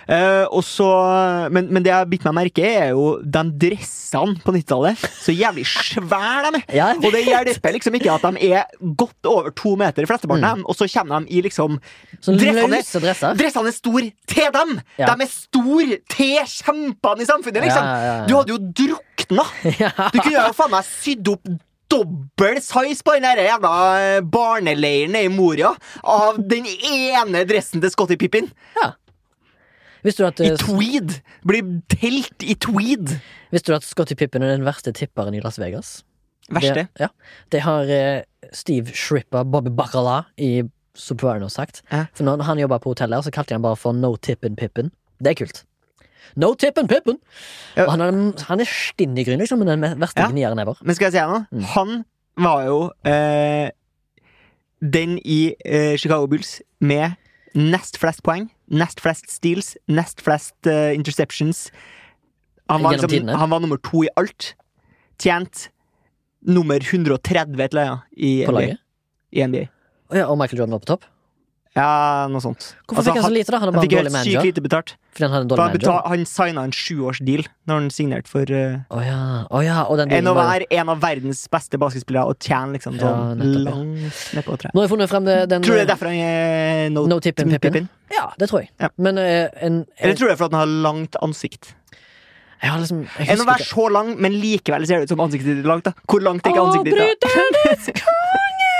S2: Uh, og så, men, men det jeg har bitt meg merke er jo de dressene på 90-tallet. Så jævlig svære de er!
S1: Ja,
S2: Og det hjelper liksom ikke at de er godt over to meter, flesteparten av dem, og så kommer de i liksom
S1: sånn
S2: dressene-
S1: dresser.
S2: Dressene er stor til dem!
S1: Ja.
S2: De er stor til kjempene i samfunnet, liksom!
S1: Ja, ja, ja.
S2: Du hadde jo drukna!
S1: Ja.
S2: Du kunne jo faen meg sydd opp dobbel size på den der jævla eh, barneleiren i Moria av den ene dressen til Scotty Pippin.
S1: Visste du at,
S2: I
S1: eh,
S2: tweed! Blir telt i tweed.
S1: visste du at Scotty Pippin er den verste tipperen i Las Vegas?
S2: Verste.
S1: Det, ja. det har eh, Steve Shripper, Bobby Bacala i Soprano sagt.
S2: Eh?
S1: For når han jobba på hotellet, så kalte de han bare for No Tippin Pippin. Det er kult. No Tippin Pippen!
S2: Ja.
S1: Han er, han er stinn i gryn, liksom, men den verste
S2: Ja.
S1: gnieren ever.
S2: Men skal jeg si noe?
S1: Mm.
S2: Han var jo eh, den i eh, Chicago Bulls med nest flest poeng, nest flest steals, nest flest uh, interceptions. Han var, liksom, han var nummer to i alt. Tjent nummer 130 et eller annet i
S1: På
S2: NBA.
S1: laget.
S2: I NBA.
S1: Og, ja, og Michael Jordan var på topp.
S2: Ja, noe sånt.
S1: Hvorfor
S2: Altså,
S1: fikk han så lite, da? Han
S2: Han fikk
S1: en
S2: helt sykt lite betalt.
S1: Fordi han hadde en dårlig
S2: han,
S1: manager.
S2: han signa en sjuårsdeal når han signerte for uh,
S1: oh, ja. Oh, ja.
S2: En å
S1: var
S2: være en av verdens beste basketspillere og tjene liksom sånn
S1: ja.
S2: langt nedpå treet.
S1: Nå har jeg funnet frem den
S2: Tror du det er derfor han er no,
S1: No Tippin Pippin? Ja, det tror jeg.
S2: Ja.
S1: Men uh, en,
S2: Eller tror du det er for at han har langt ansikt?
S1: Jeg har liksom
S2: Enn å være så lang, men likevel ser det ut som ansiktet ditt er langt. da Hvor langt er ikke ansiktet ditt? da?
S1: Avbryternes konge!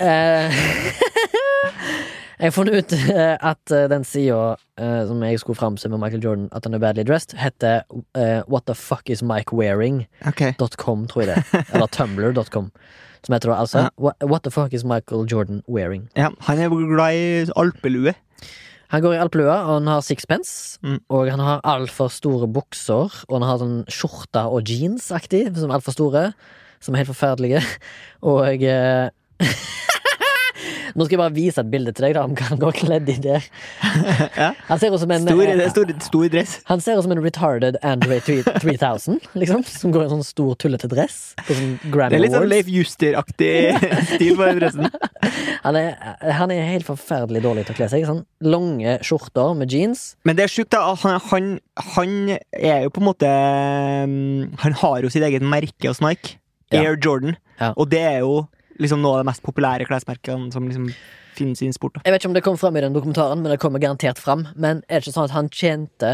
S1: Jeg har funnet ut eh, at eh, den sida eh, som jeg skulle framse med Michael Jordan, at han er badly dressed, heter uh, What the fuck is Mike wearing.com,
S2: Ok,
S1: tror jeg det. Eller tumblr.com. Som heter det altså
S2: Ja.
S1: what, what the fuck is Michael Jordan wearing?
S2: ja, Han er glad i alpelue.
S1: Han går i alpelue, og han har sixpence.
S2: Mm.
S1: Og han har altfor store bukser, og han har sånn skjorte og jeans-aktig, som er altfor store. Som er helt forferdelige. Og eh, Nå skal jeg bare vise et bilde til deg, da, om hva han går kledd i der.
S2: Ja.
S1: Han ser ut som en
S2: Stor,
S1: eh,
S2: stor, stor dress.
S1: Han ser ut som en retarded Android 3000, liksom. Som går i en sånn stor, tullete dress. På sånn
S2: Det er litt sånn Leif Juster-aktig stil på den dressen.
S1: Han er, han er helt forferdelig dårlig til å kle seg. Sånn lange skjorter med jeans.
S2: Men det er sjukt, da. Han, han, han er jo på en måte mm, Han har jo sitt eget merke hos Nike.
S1: Ja.
S2: Air Jordan.
S1: Ja.
S2: Og det er jo liksom noe av de mest populære klesmerkene som liksom finnes i sport. Da.
S1: Jeg vet ikke om det kom fram i den dokumentaren, men det kommer garantert fram. Men er det ikke sånn at han tjente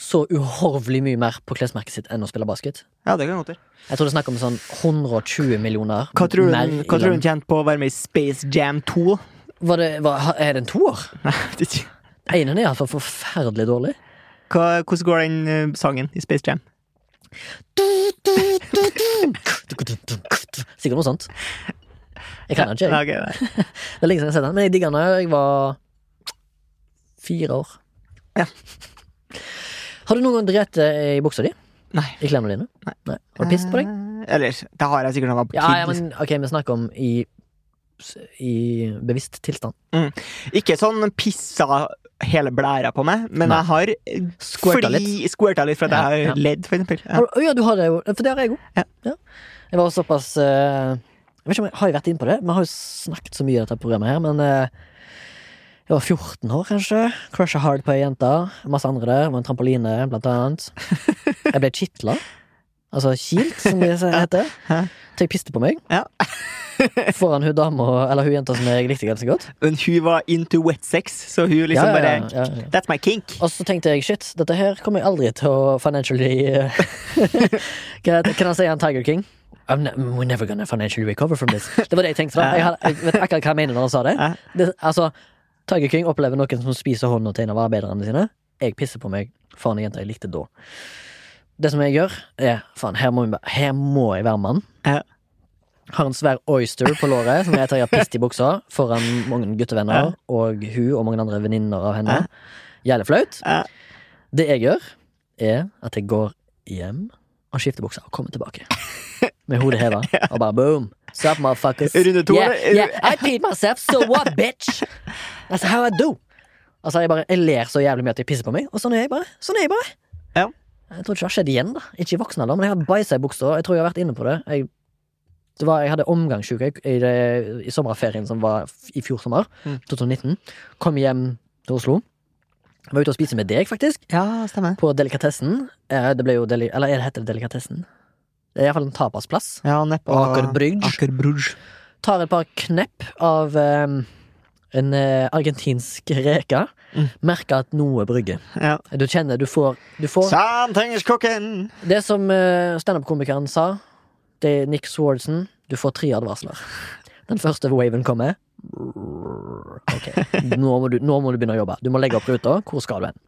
S1: så uhorvelig mye mer på klesmerket sitt enn å spille basket?
S2: Ja, det kan godt være.
S1: Jeg tror det er snakk om sånn 120 millioner
S2: Hva tror du den- hva tror du han tjente på å være med i Space Jam 2?
S1: Var det, var, er det en toer?
S2: Nei, det er ikke.
S1: Einen er iallfall forferdelig dårlig.
S2: Hva, hvordan går den uh, sangen i Space Jam?
S1: Sikkert noe sånt. Jeg kan den ikke, jeg.
S2: Okay, nei.
S1: Det er lenge siden jeg har sett den, men jeg digga den da jeg var fire år.
S2: Ja.
S1: Har du noen gang drept i buksa di?
S2: Nei.
S1: I klærne dine?
S2: Nei.
S1: Har du pisset på deg?
S2: Eh, Eller, det har jeg sikkert når jeg var kid.
S1: Ja, ja, men ok, vi snakker om i i bevisst tilstand.
S2: Ikke sånn pissa hele blæra på meg, men
S1: Nei.
S2: jeg har eh,
S1: Squirta litt.
S2: Litt for at
S1: Ja,
S2: jeg
S1: ja.
S2: ledd, for eksempel. Ja.
S1: Har ja, du har det jo. For det har jeg òg.
S2: Ja.
S1: Jeg var såpass eh, Jeg vet ikke om jeg har jeg vært inne på det. Vi har jo snakket så mye i dette programmet her, men eh, Jeg var 14 år, kanskje. Crusha hard på ei jente. Masse andre der. Var en trampoline, blant annet. Jeg ble kitla. Altså kilt, som det heter. Så jeg piste på meg.
S2: Ja.
S1: Foran hun dama, eller hun jenta som jeg likte ganske godt.
S2: Men hun var into wet sex, så hun liksom
S1: Ja, ja,
S2: bare. That's my kink.
S1: Og så tenkte jeg shit, dette her kommer jeg aldri til å financially Hva Kan jeg si en Tiger King? I'm ne we're never gonna financially recover from this. Det var det jeg tenkte. da Jeg, jeg vet akkurat hva jeg mener når han sa det. Det altså, Tiger King opplever noen som spiser hånda til en av arbeiderne sine. Jeg pisser på meg Faen, jenta jeg likte da. Det som jeg gjør, er faen, her må jeg, her må jeg være mann.
S2: Ja.
S1: Har en svær oyster på låret som jeg tar jeg har pist i buksa foran mange guttevenner og hun og mange andre venninner av henne. Jævlig flaut.
S2: Ja.
S1: Det jeg gjør, er at jeg går hjem og skifter buksa og kommer tilbake. Med hodet heva og bare boom. Sup, motherfuckers.
S2: Runde to,
S1: yeah, yeah, I peed myself, so what, bitch? That's how I do. Altså, jeg, bare, jeg ler så jævlig mye at jeg pisser på meg, og sånn er jeg bare. Sånn er jeg bare.
S2: Ja.
S1: Jeg tror ikke det har skjedd igjen, da. Ikke i voksen alder, men jeg har bæsja i buksa. Jeg tror jeg har vært inne på det. Jeg, det var, jeg hadde omgangssjuke i, i sommerferien som var i fjor sommer,
S2: Mm.
S1: 2019. Kom hjem til Oslo. Var ute og spiste med deg, faktisk.
S2: Ja, stemmer.
S1: På Delikatessen. Eh, Det ble jo deli Eller er det heter det Delikatessen? Det er iallfall en tapasplass.
S2: Ja,
S1: Aker Brygge.
S2: Aker Brugge.
S1: Tar et par knepp av um, en uh, argentinsk reke.
S2: Mm.
S1: Merker at noe brygger.
S2: Ja.
S1: Du kjenner du får, du får
S2: Something is cooking!
S1: Det som uh, standup-komikeren sa, det er Nick Swardson. Du får tre advarsler. Den første waven kommer. Ok, nå må, du, nå må du begynne å jobbe. Du må legge opp ruta. Hvor skal du hen?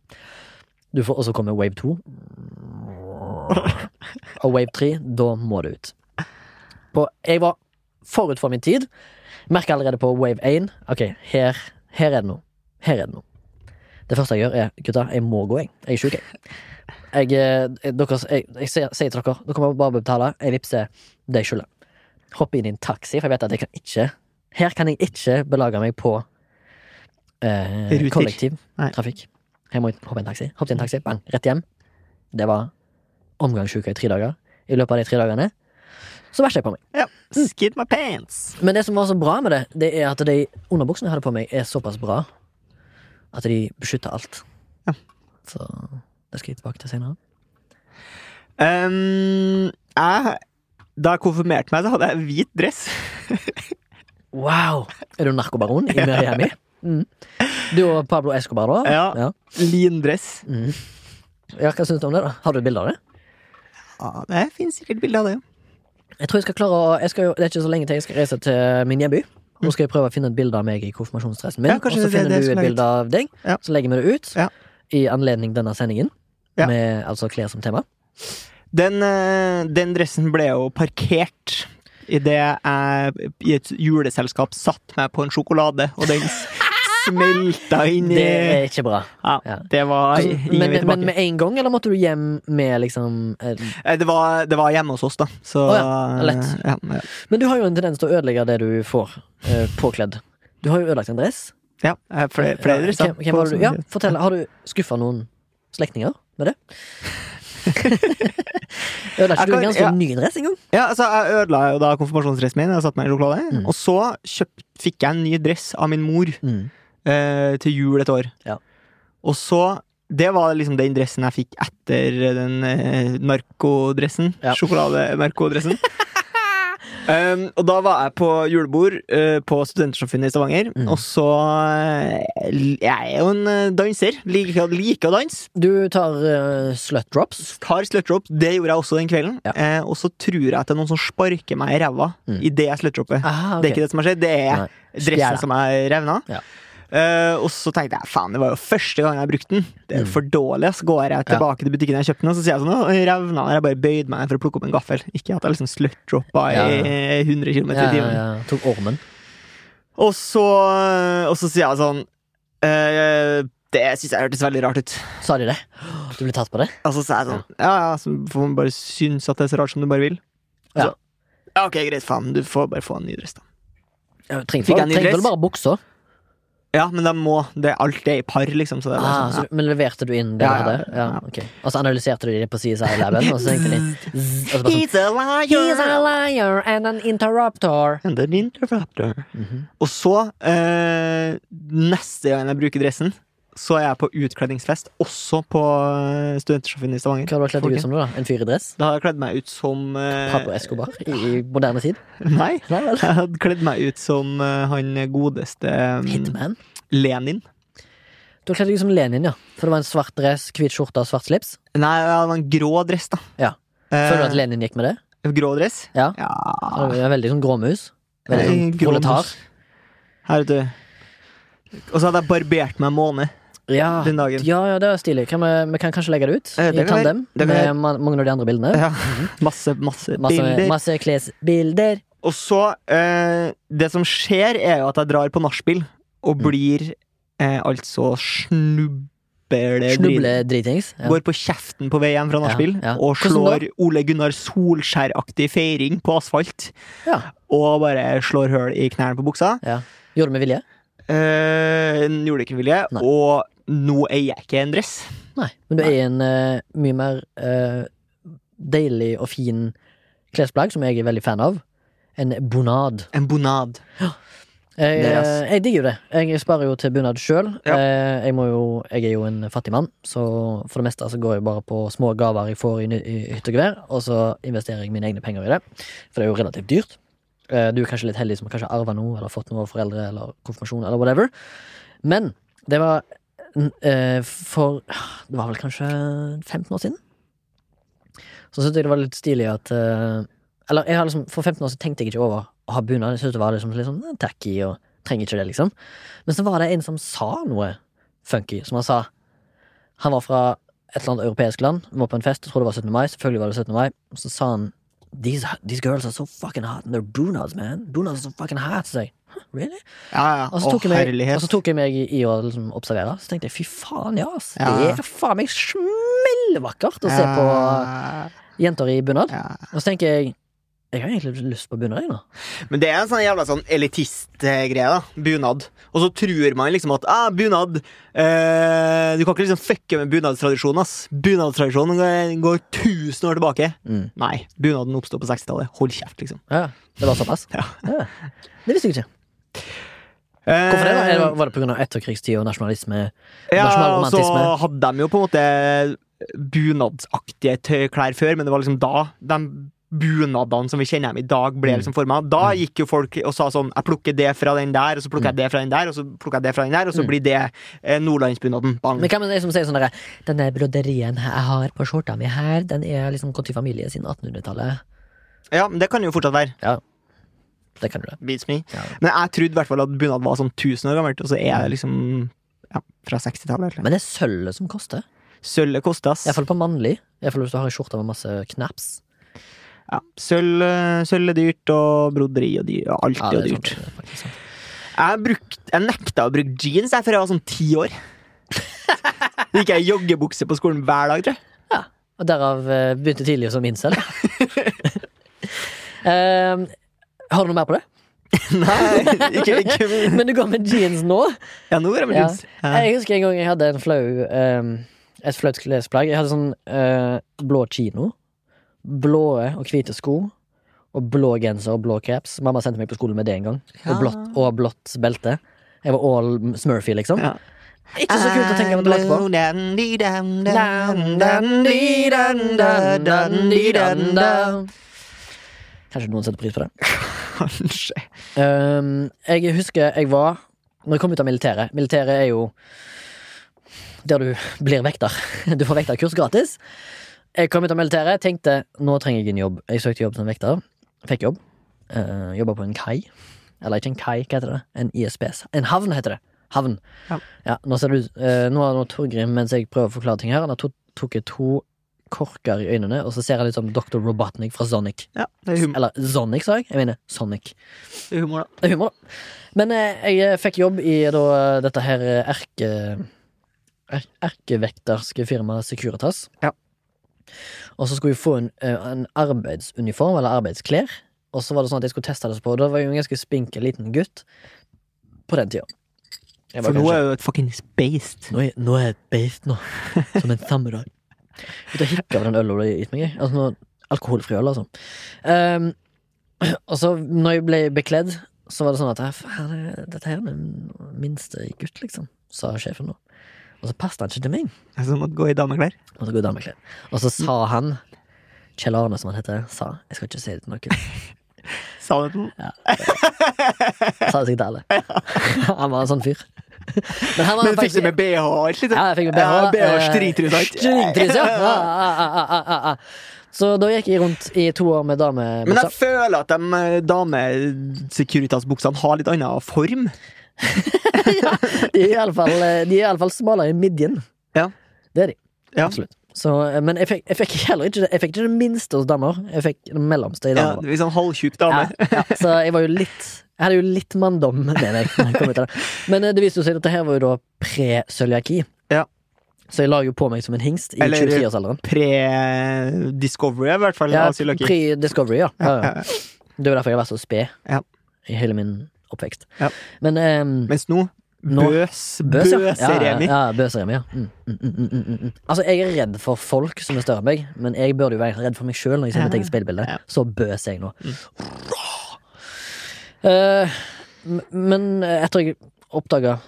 S1: Du får, og så kommer wave to. Og wave tre, da må det ut. På, jeg var forut for min tid. Merker allerede på wave 1 Ok, her, her er det noe. Her er det noe. Det første jeg gjør, er gutta, jeg må gå, jeg. Jeg er sjuk, jeg. Jeg, eh, dere, jeg, jeg sier, sier til dere Dere må bare betale. Jeg vippser det jeg skylder. Hoppe inn i en taxi, for jeg vet at jeg kan ikke Her kan jeg ikke belage meg på eh, kollektiv
S2: Nei.
S1: trafikk. Jeg må hoppe i en taxi. Hoppet i en taxi, bang, rett hjem. Det var omgangsuke i tre dager. I løpet av de tre dagene så bæsja jeg på meg.
S2: Ja. Skid my pants.
S1: Men det som var så bra med det, det er at de underbuksene jeg hadde på meg, er såpass bra at de beskytter alt.
S2: Ja.
S1: Så det skal jeg tilbake til senere.
S2: Um, jeg, da jeg konfirmerte meg, så hadde jeg hvit dress.
S1: Wow! Er du narkobaron i Miami? Mm. Du og Pablo Escobar, da?
S2: Ja.
S1: ja.
S2: Lindress.
S1: Mm. Ja, Hva syns du om det? da? Har du et bilde av det?
S2: Ja, det finnes sikkert bilde av det.
S1: Jeg tror jeg skal klare å skal Det er ikke så lenge til jeg skal reise til min hjemby. Nå skal jeg prøve å finne et bilde av meg i konfirmasjonsdressen min.
S2: Ja,
S1: og så
S2: er
S1: finner
S2: det
S1: du et bilde av deg,
S2: Ja.
S1: så legger vi det ut
S2: Ja.
S1: i anledning denne sendingen. Med altså klær som tema.
S2: Den, eh, den dressen ble jo parkert idet jeg i et juleselskap satte meg på en sjokolade, og den smelta inn i
S1: Det er ikke bra.
S2: Ja, det var
S1: Altså,
S2: ingen
S1: men,
S2: vei
S1: men med en gang, eller måtte du hjem med liksom eh,
S2: Eh, Det var, det var hjemme hos oss, da. Så
S1: Å ja, lett.
S2: Ja, ja.
S1: Men du har jo en tendens til å ødelegge det du får eh, påkledd. Du har jo ødelagt en dress.
S2: ja eh, flere, flere dresser.
S1: hvem, hvem du, ja, fortell, Har du skuffa noen slektninger med det? Ødela ikke du en ganske
S2: ja.
S1: ny dress en gang?
S2: Ja, altså, jeg ødela jo da konfirmasjonsdressen min. Jeg satt meg i sjokolade.
S1: Mm.
S2: Og så kjøpt, fikk jeg en ny dress av min mor eh, til jul et år.
S1: Ja.
S2: Og så Det var liksom den dressen jeg fikk etter den eh, narkodressen.
S1: Ja.
S2: Sjokoladenarkodressen. um, og da var jeg på julebord uh, på Studentersamfunnet i Stavanger.
S1: Mm.
S2: Og så uh, Jeg er jo en eh, danser. Liker, liker å danse.
S1: Du tar uh, slut drops.
S2: Tar slutdrop. Det gjorde jeg også den kvelden.
S1: Ja.
S2: Uh, og så tror jeg at det er noen som sparker meg i ræva
S1: Mm.
S2: idet jeg slutdropper.
S1: Okay.
S2: Det er ikke det som har skjedd, det er
S1: Nei.
S2: dressen som er revna.
S1: Ja.
S2: Eh, og så tenkte jeg faen, det var jo første gang jeg brukte den. Det er jo
S1: Mm.
S2: for dårlig. Så går jeg tilbake til butikken jeg kjøpte den, og så sier jeg sånn «Å, revna. Jeg bare bøyde meg for å plukke opp en gaffel. Ikke at jeg liksom slutdroppa
S1: Ja,
S2: i 100 km i timen.
S1: ja, ja. Tok ormen.
S2: Og så, og så sier jeg sånn uh, Det syns jeg hørtes veldig rart ut.
S1: Sa de det? Du ble tatt på det?
S2: Og så sa jeg sånn Ja, ja, så får man bare synes at det er så rart som du bare vil. Og
S1: Ja.
S2: Ja, ok, greit, faen. Du får bare få en ny dress, da.
S1: Ja, trenger
S2: Fikk jeg en ny dress?
S1: Trengte vel bare buksa?
S2: Ja, men de må det, Alt er i par, liksom. Så det er bare
S1: Ah,
S2: sånn,
S1: ja. men leverte du inn det
S2: Ja, ja.
S1: Ja,
S2: ja.
S1: ok. Og så analyserte du det på CSI-laben, og så tenkte de sånn,
S2: He's a liar!
S1: He's a liar and an interruptor.
S2: And an interruptor.
S1: Mm -hmm.
S2: Og så, eh, neste gang jeg bruker dressen, så er jeg på utkledningsfest, også på Studentersjåføren Studentersjafen i Stavanger.
S1: Hva har du kledd deg ut som nå, da? En fyr i dress?
S2: Da har jeg kledd meg ut som uh,
S1: Pablo Escobar i, moderne tid?
S2: Nei.
S1: Nei vel?
S2: Jeg hadde kledd meg ut som uh, han godeste um,
S1: Hitman?
S2: Lenin.
S1: Du har kledd deg ut som Lenin, ja. For det var en svart dress, hvit skjorte og svart slips.
S2: Nei, det var en grå dress, da.
S1: Ja.
S2: Eh,
S1: Føler du at Lenin gikk med det?
S2: grå dress?
S1: Ja.
S2: Ja
S1: er veldig sånn gråmus. Veldig
S2: Eh,
S1: sånn proletar.
S2: Her, vet du. Og så hadde jeg barbert meg måne
S1: Ja,
S2: den dagen.
S1: ja, ja, det er stilig. Kan vi, vi kan kanskje legge det ut
S2: Eh, det
S1: i tandem
S2: det
S1: med mange av de andre bildene.
S2: Ja. Masse, masse,
S1: Masse,
S2: bilder.
S1: masse klesbilder.
S2: Og så eh, Det som skjer, er jo at jeg drar på nachspiel og
S1: Mm.
S2: blir eh, altså snubb
S1: Snubledritings. Ja.
S2: Går på kjeften på vei hjem fra nachspiel
S1: Ja, ja.
S2: og slår Ole Gunnar Solskjær-aktig feiring på asfalt.
S1: Ja.
S2: Og bare slår høl i knærne på buksa.
S1: Ja. Gjorde det med vilje?
S2: Eh, gjorde det ikke med vilje.
S1: Nei.
S2: Og nå eier jeg ikke en dress.
S1: Nei. Men du er i en uh, mye mer uh, deilig og fin klesplagg, som jeg er veldig fan av. En bonad.
S2: En bonad.
S1: Jeg,
S2: Det er ass.
S1: eh, jeg digger jo det. Jeg sparer jo til bunad sjøl.
S2: Ja.
S1: Jeg, jeg er jo en fattig mann, så for det meste så går jeg bare på små gaver jeg får i, i hytte og gevær, og så investerer jeg mine egne penger i det. For det er jo relativt dyrt. Du er kanskje litt heldig som har arva noe, eller fått noe av foreldre, eller konfirmasjon, eller whatever. Men det var for Det var vel kanskje 15 år siden. Så syntes jeg det var litt stilig at eh, Eller jeg har liksom, for 15 år siden tenkte jeg ikke over å ha bunad. Jeg syntes det var liksom litt sånn eh, tacky og trenger ikke det, liksom. Men så var det en som sa noe funky, som han sa. Han var fra et eller annet europeisk land, var på en fest, jeg tror det var 17. mai. Selvfølgelig var det 17. mai. Og så sa han These, these girls are so fucking hot, and they're bunads, man. Bunads are so fucking hot. Så jeg, «Huh, really?
S2: Ja, ja.
S1: Og så tok, jeg meg, og så tok jeg meg i, i å liksom observere. Så tenkte jeg fy faen, ja, ass.
S2: Ja.
S1: Det er faen meg smellvakkert å se på jenter i bunad. Og så tenker jeg jeg har egentlig lyst på bunad, da.
S2: Men det er en sånn jævla sånn elitistgreie, da. Bunad. Og så tror man liksom at ah, bunad eh, Du kan ikke liksom fucke med bunadstradisjonen, ass. Bunadstradisjonen går, går 1000 år tilbake.
S1: Mm.
S2: Nei, bunaden oppsto på 60-tallet. Hold kjeft, liksom.
S1: Ja, det var såpass?
S2: Ja.
S1: Det visste jeg ikke.
S2: Eh,
S1: Hvorfor det? da? Var- Var det pga. etterkrigstid og nasjonalisme?
S2: Ja, og så hadde de jo på en måte bunadsaktige tøy- klær før, men det var liksom da de bunadene som vi kjenner dem i dag, ble
S1: Mm.
S2: liksom forma. Da gikk jo folk og sa sånn Jeg plukker det fra den der, og så plukker jeg det fra den der, og så plukker jeg det fra den der, og så
S1: Mm.
S2: blir det eh, nordlandsbunaden. Bang.
S1: Men hva er det som sier sånn derre Denne broderien jeg har på skjorta mi her, den er liksom gått i familie siden 1800-tallet.
S2: Ja, men det kan jo fortsatt være. Ja.
S1: Det kan du det.
S2: Beats me.
S1: Ja.
S2: Men jeg trodde i hvert fall at bunad var sånn 1000 år gammelt, og så er det liksom ja, fra 60-tallet.
S1: Men det er sølvet som koster.
S2: Sølvet koster, ass.
S1: Iallfall på mannlig. Iallfall hvis du har en skjorte med masse knaps.
S2: Ja. Sølv, eh, sølv er dyrt, og broderi og dyr, og alt
S1: Ja, det er
S2: dyrt.
S1: sant.
S2: Jeg, brukt, jeg nekta å bruke jeans jeg, før jeg var sånn ti år. Så gikk jeg i joggebukse på skolen hver dag, tror jeg.
S1: Og derav eh, begynte tidlig som incel. uh, har du noe mer på det?
S2: Nei, ikke, ikke
S1: Men du går med jeans nå?
S2: Ja, nå går jeg med
S1: Ja.
S2: jeans. Ja.
S1: Jeg husker en gang jeg hadde en flau um, et flaut klesplagg. Jeg hadde sånn uh, blå kino. Blå og hvite sko. Og blå genser og blå caps. Mamma sendte meg på skolen med det en gang. Og blått og blått belte. Jeg var all Smurfy, liksom.
S2: Ja.
S1: Ikke så kult å tenke tilbake på. Kanskje noen setter pris på det.
S2: Kanskje.
S1: Um, jeg husker jeg var Når jeg kom ut av militæret Militæret er jo der du blir vekter. Du får vekterkurs gratis. Jeg kom ut av militæret, tenkte nå trenger jeg en jobb. Jeg søkte jobb som vekter. Fikk jobb. Uh, Jobba på en kai. Eller ikke en kai, hva heter det? En ISPS. En havn, heter det. Havn.
S2: Ja.
S1: nå ser du uh, Nå har Torgrim, mens jeg prøver å forklare ting her, han har to, tok to korker i øynene, og så ser jeg litt som Dr. Robotnik fra Sonic.
S2: Ja, det er humor
S1: Eller Sonic, sa jeg. Jeg mener Sonic.
S2: det er humor, da.
S1: Det er humor, da. Men eh, jeg fikk jobb i da, dette her eh, erke... er- Erkevekterske firmaet Securitas.
S2: Ja.
S1: Og så skulle vi få en, eh, en arbeidsuniform, eller arbeidsklær. Og så var det sånn at jeg skulle teste det på. Da var jeg jo en ganske spinkel liten gutt på den tida.
S2: For nå er jeg jo et fuckings beist.
S1: Nå er, nå er jeg et beist, nå. Som en samurai. Ut og hikke av den øla du har gitt meg. Altså, noe alkoholfri øl, altså. Um, og så, når jeg ble bekledd, så var det sånn at faen, dette her er den minste gutt, liksom, sa sjefen nå. Og så passet han ikke til meg.
S2: Som måtte gå i dameklær.
S1: Måtte gå i dameklær. Og så sa han, Kjell Arne som han heter, sa Jeg skal ikke si det til noen.
S2: Sa det til noen?
S1: Sa det sikkert til alle. Han var en sånn fyr. Men, han
S2: Men fikk
S1: det
S2: du med BH alt? Liksom?
S1: Ja, jeg fikk med BH.
S2: Ja, BH
S1: eh,
S2: Stringtrus og alt.
S1: Stringtrus, ja. Ja, ja, ja, ja, ja, ja. Så da gikk jeg rundt i to år med
S2: Men jeg føler at de eh, dame-Securitas-buksene har litt annen form.
S1: De er iallfall uh, smalere i midjen.
S2: Ja.
S1: Det er de.
S2: Ja.
S1: Absolutt. Så, eh, men jeg fikk, jeg fikk heller ikke det Jeg fikk ikke det minste hos damer. Jeg fikk det mellomste i damer.
S2: Ja, sånn halvtjukk dame.
S1: Ja, ja. Så jeg var jo litt Jeg hadde jo litt manndom med meg. det. Men eh, det viste jo seg at dette her var jo da pre-cøliaki.
S2: Ja.
S1: Så jeg la jo på meg som en hingst i
S2: Eller-
S1: 23-årsalderen.
S2: Pre-discovery, i hvert fall.
S1: Ja, pre-discovery, ja.
S2: Ja,
S1: ja,
S2: ja,
S1: ja.
S2: ja.
S1: Det var derfor jeg har vært så sped
S2: Ja.
S1: i hele min oppvekst.
S2: Ja.
S1: Men um,
S2: Mens nå
S1: Nå-
S2: Bøs,
S1: Bøs, ja.
S2: Bøseremi.
S1: Ja, ja, bøseremi, ja. Mm, mm, mm, mm, mm, mm. Altså, jeg er redd for folk som er større enn meg, men jeg burde jo være redd for meg sjøl når jeg ser mitt eget speilbilde. Så bøs jeg nå. M- men etter jeg oppdaga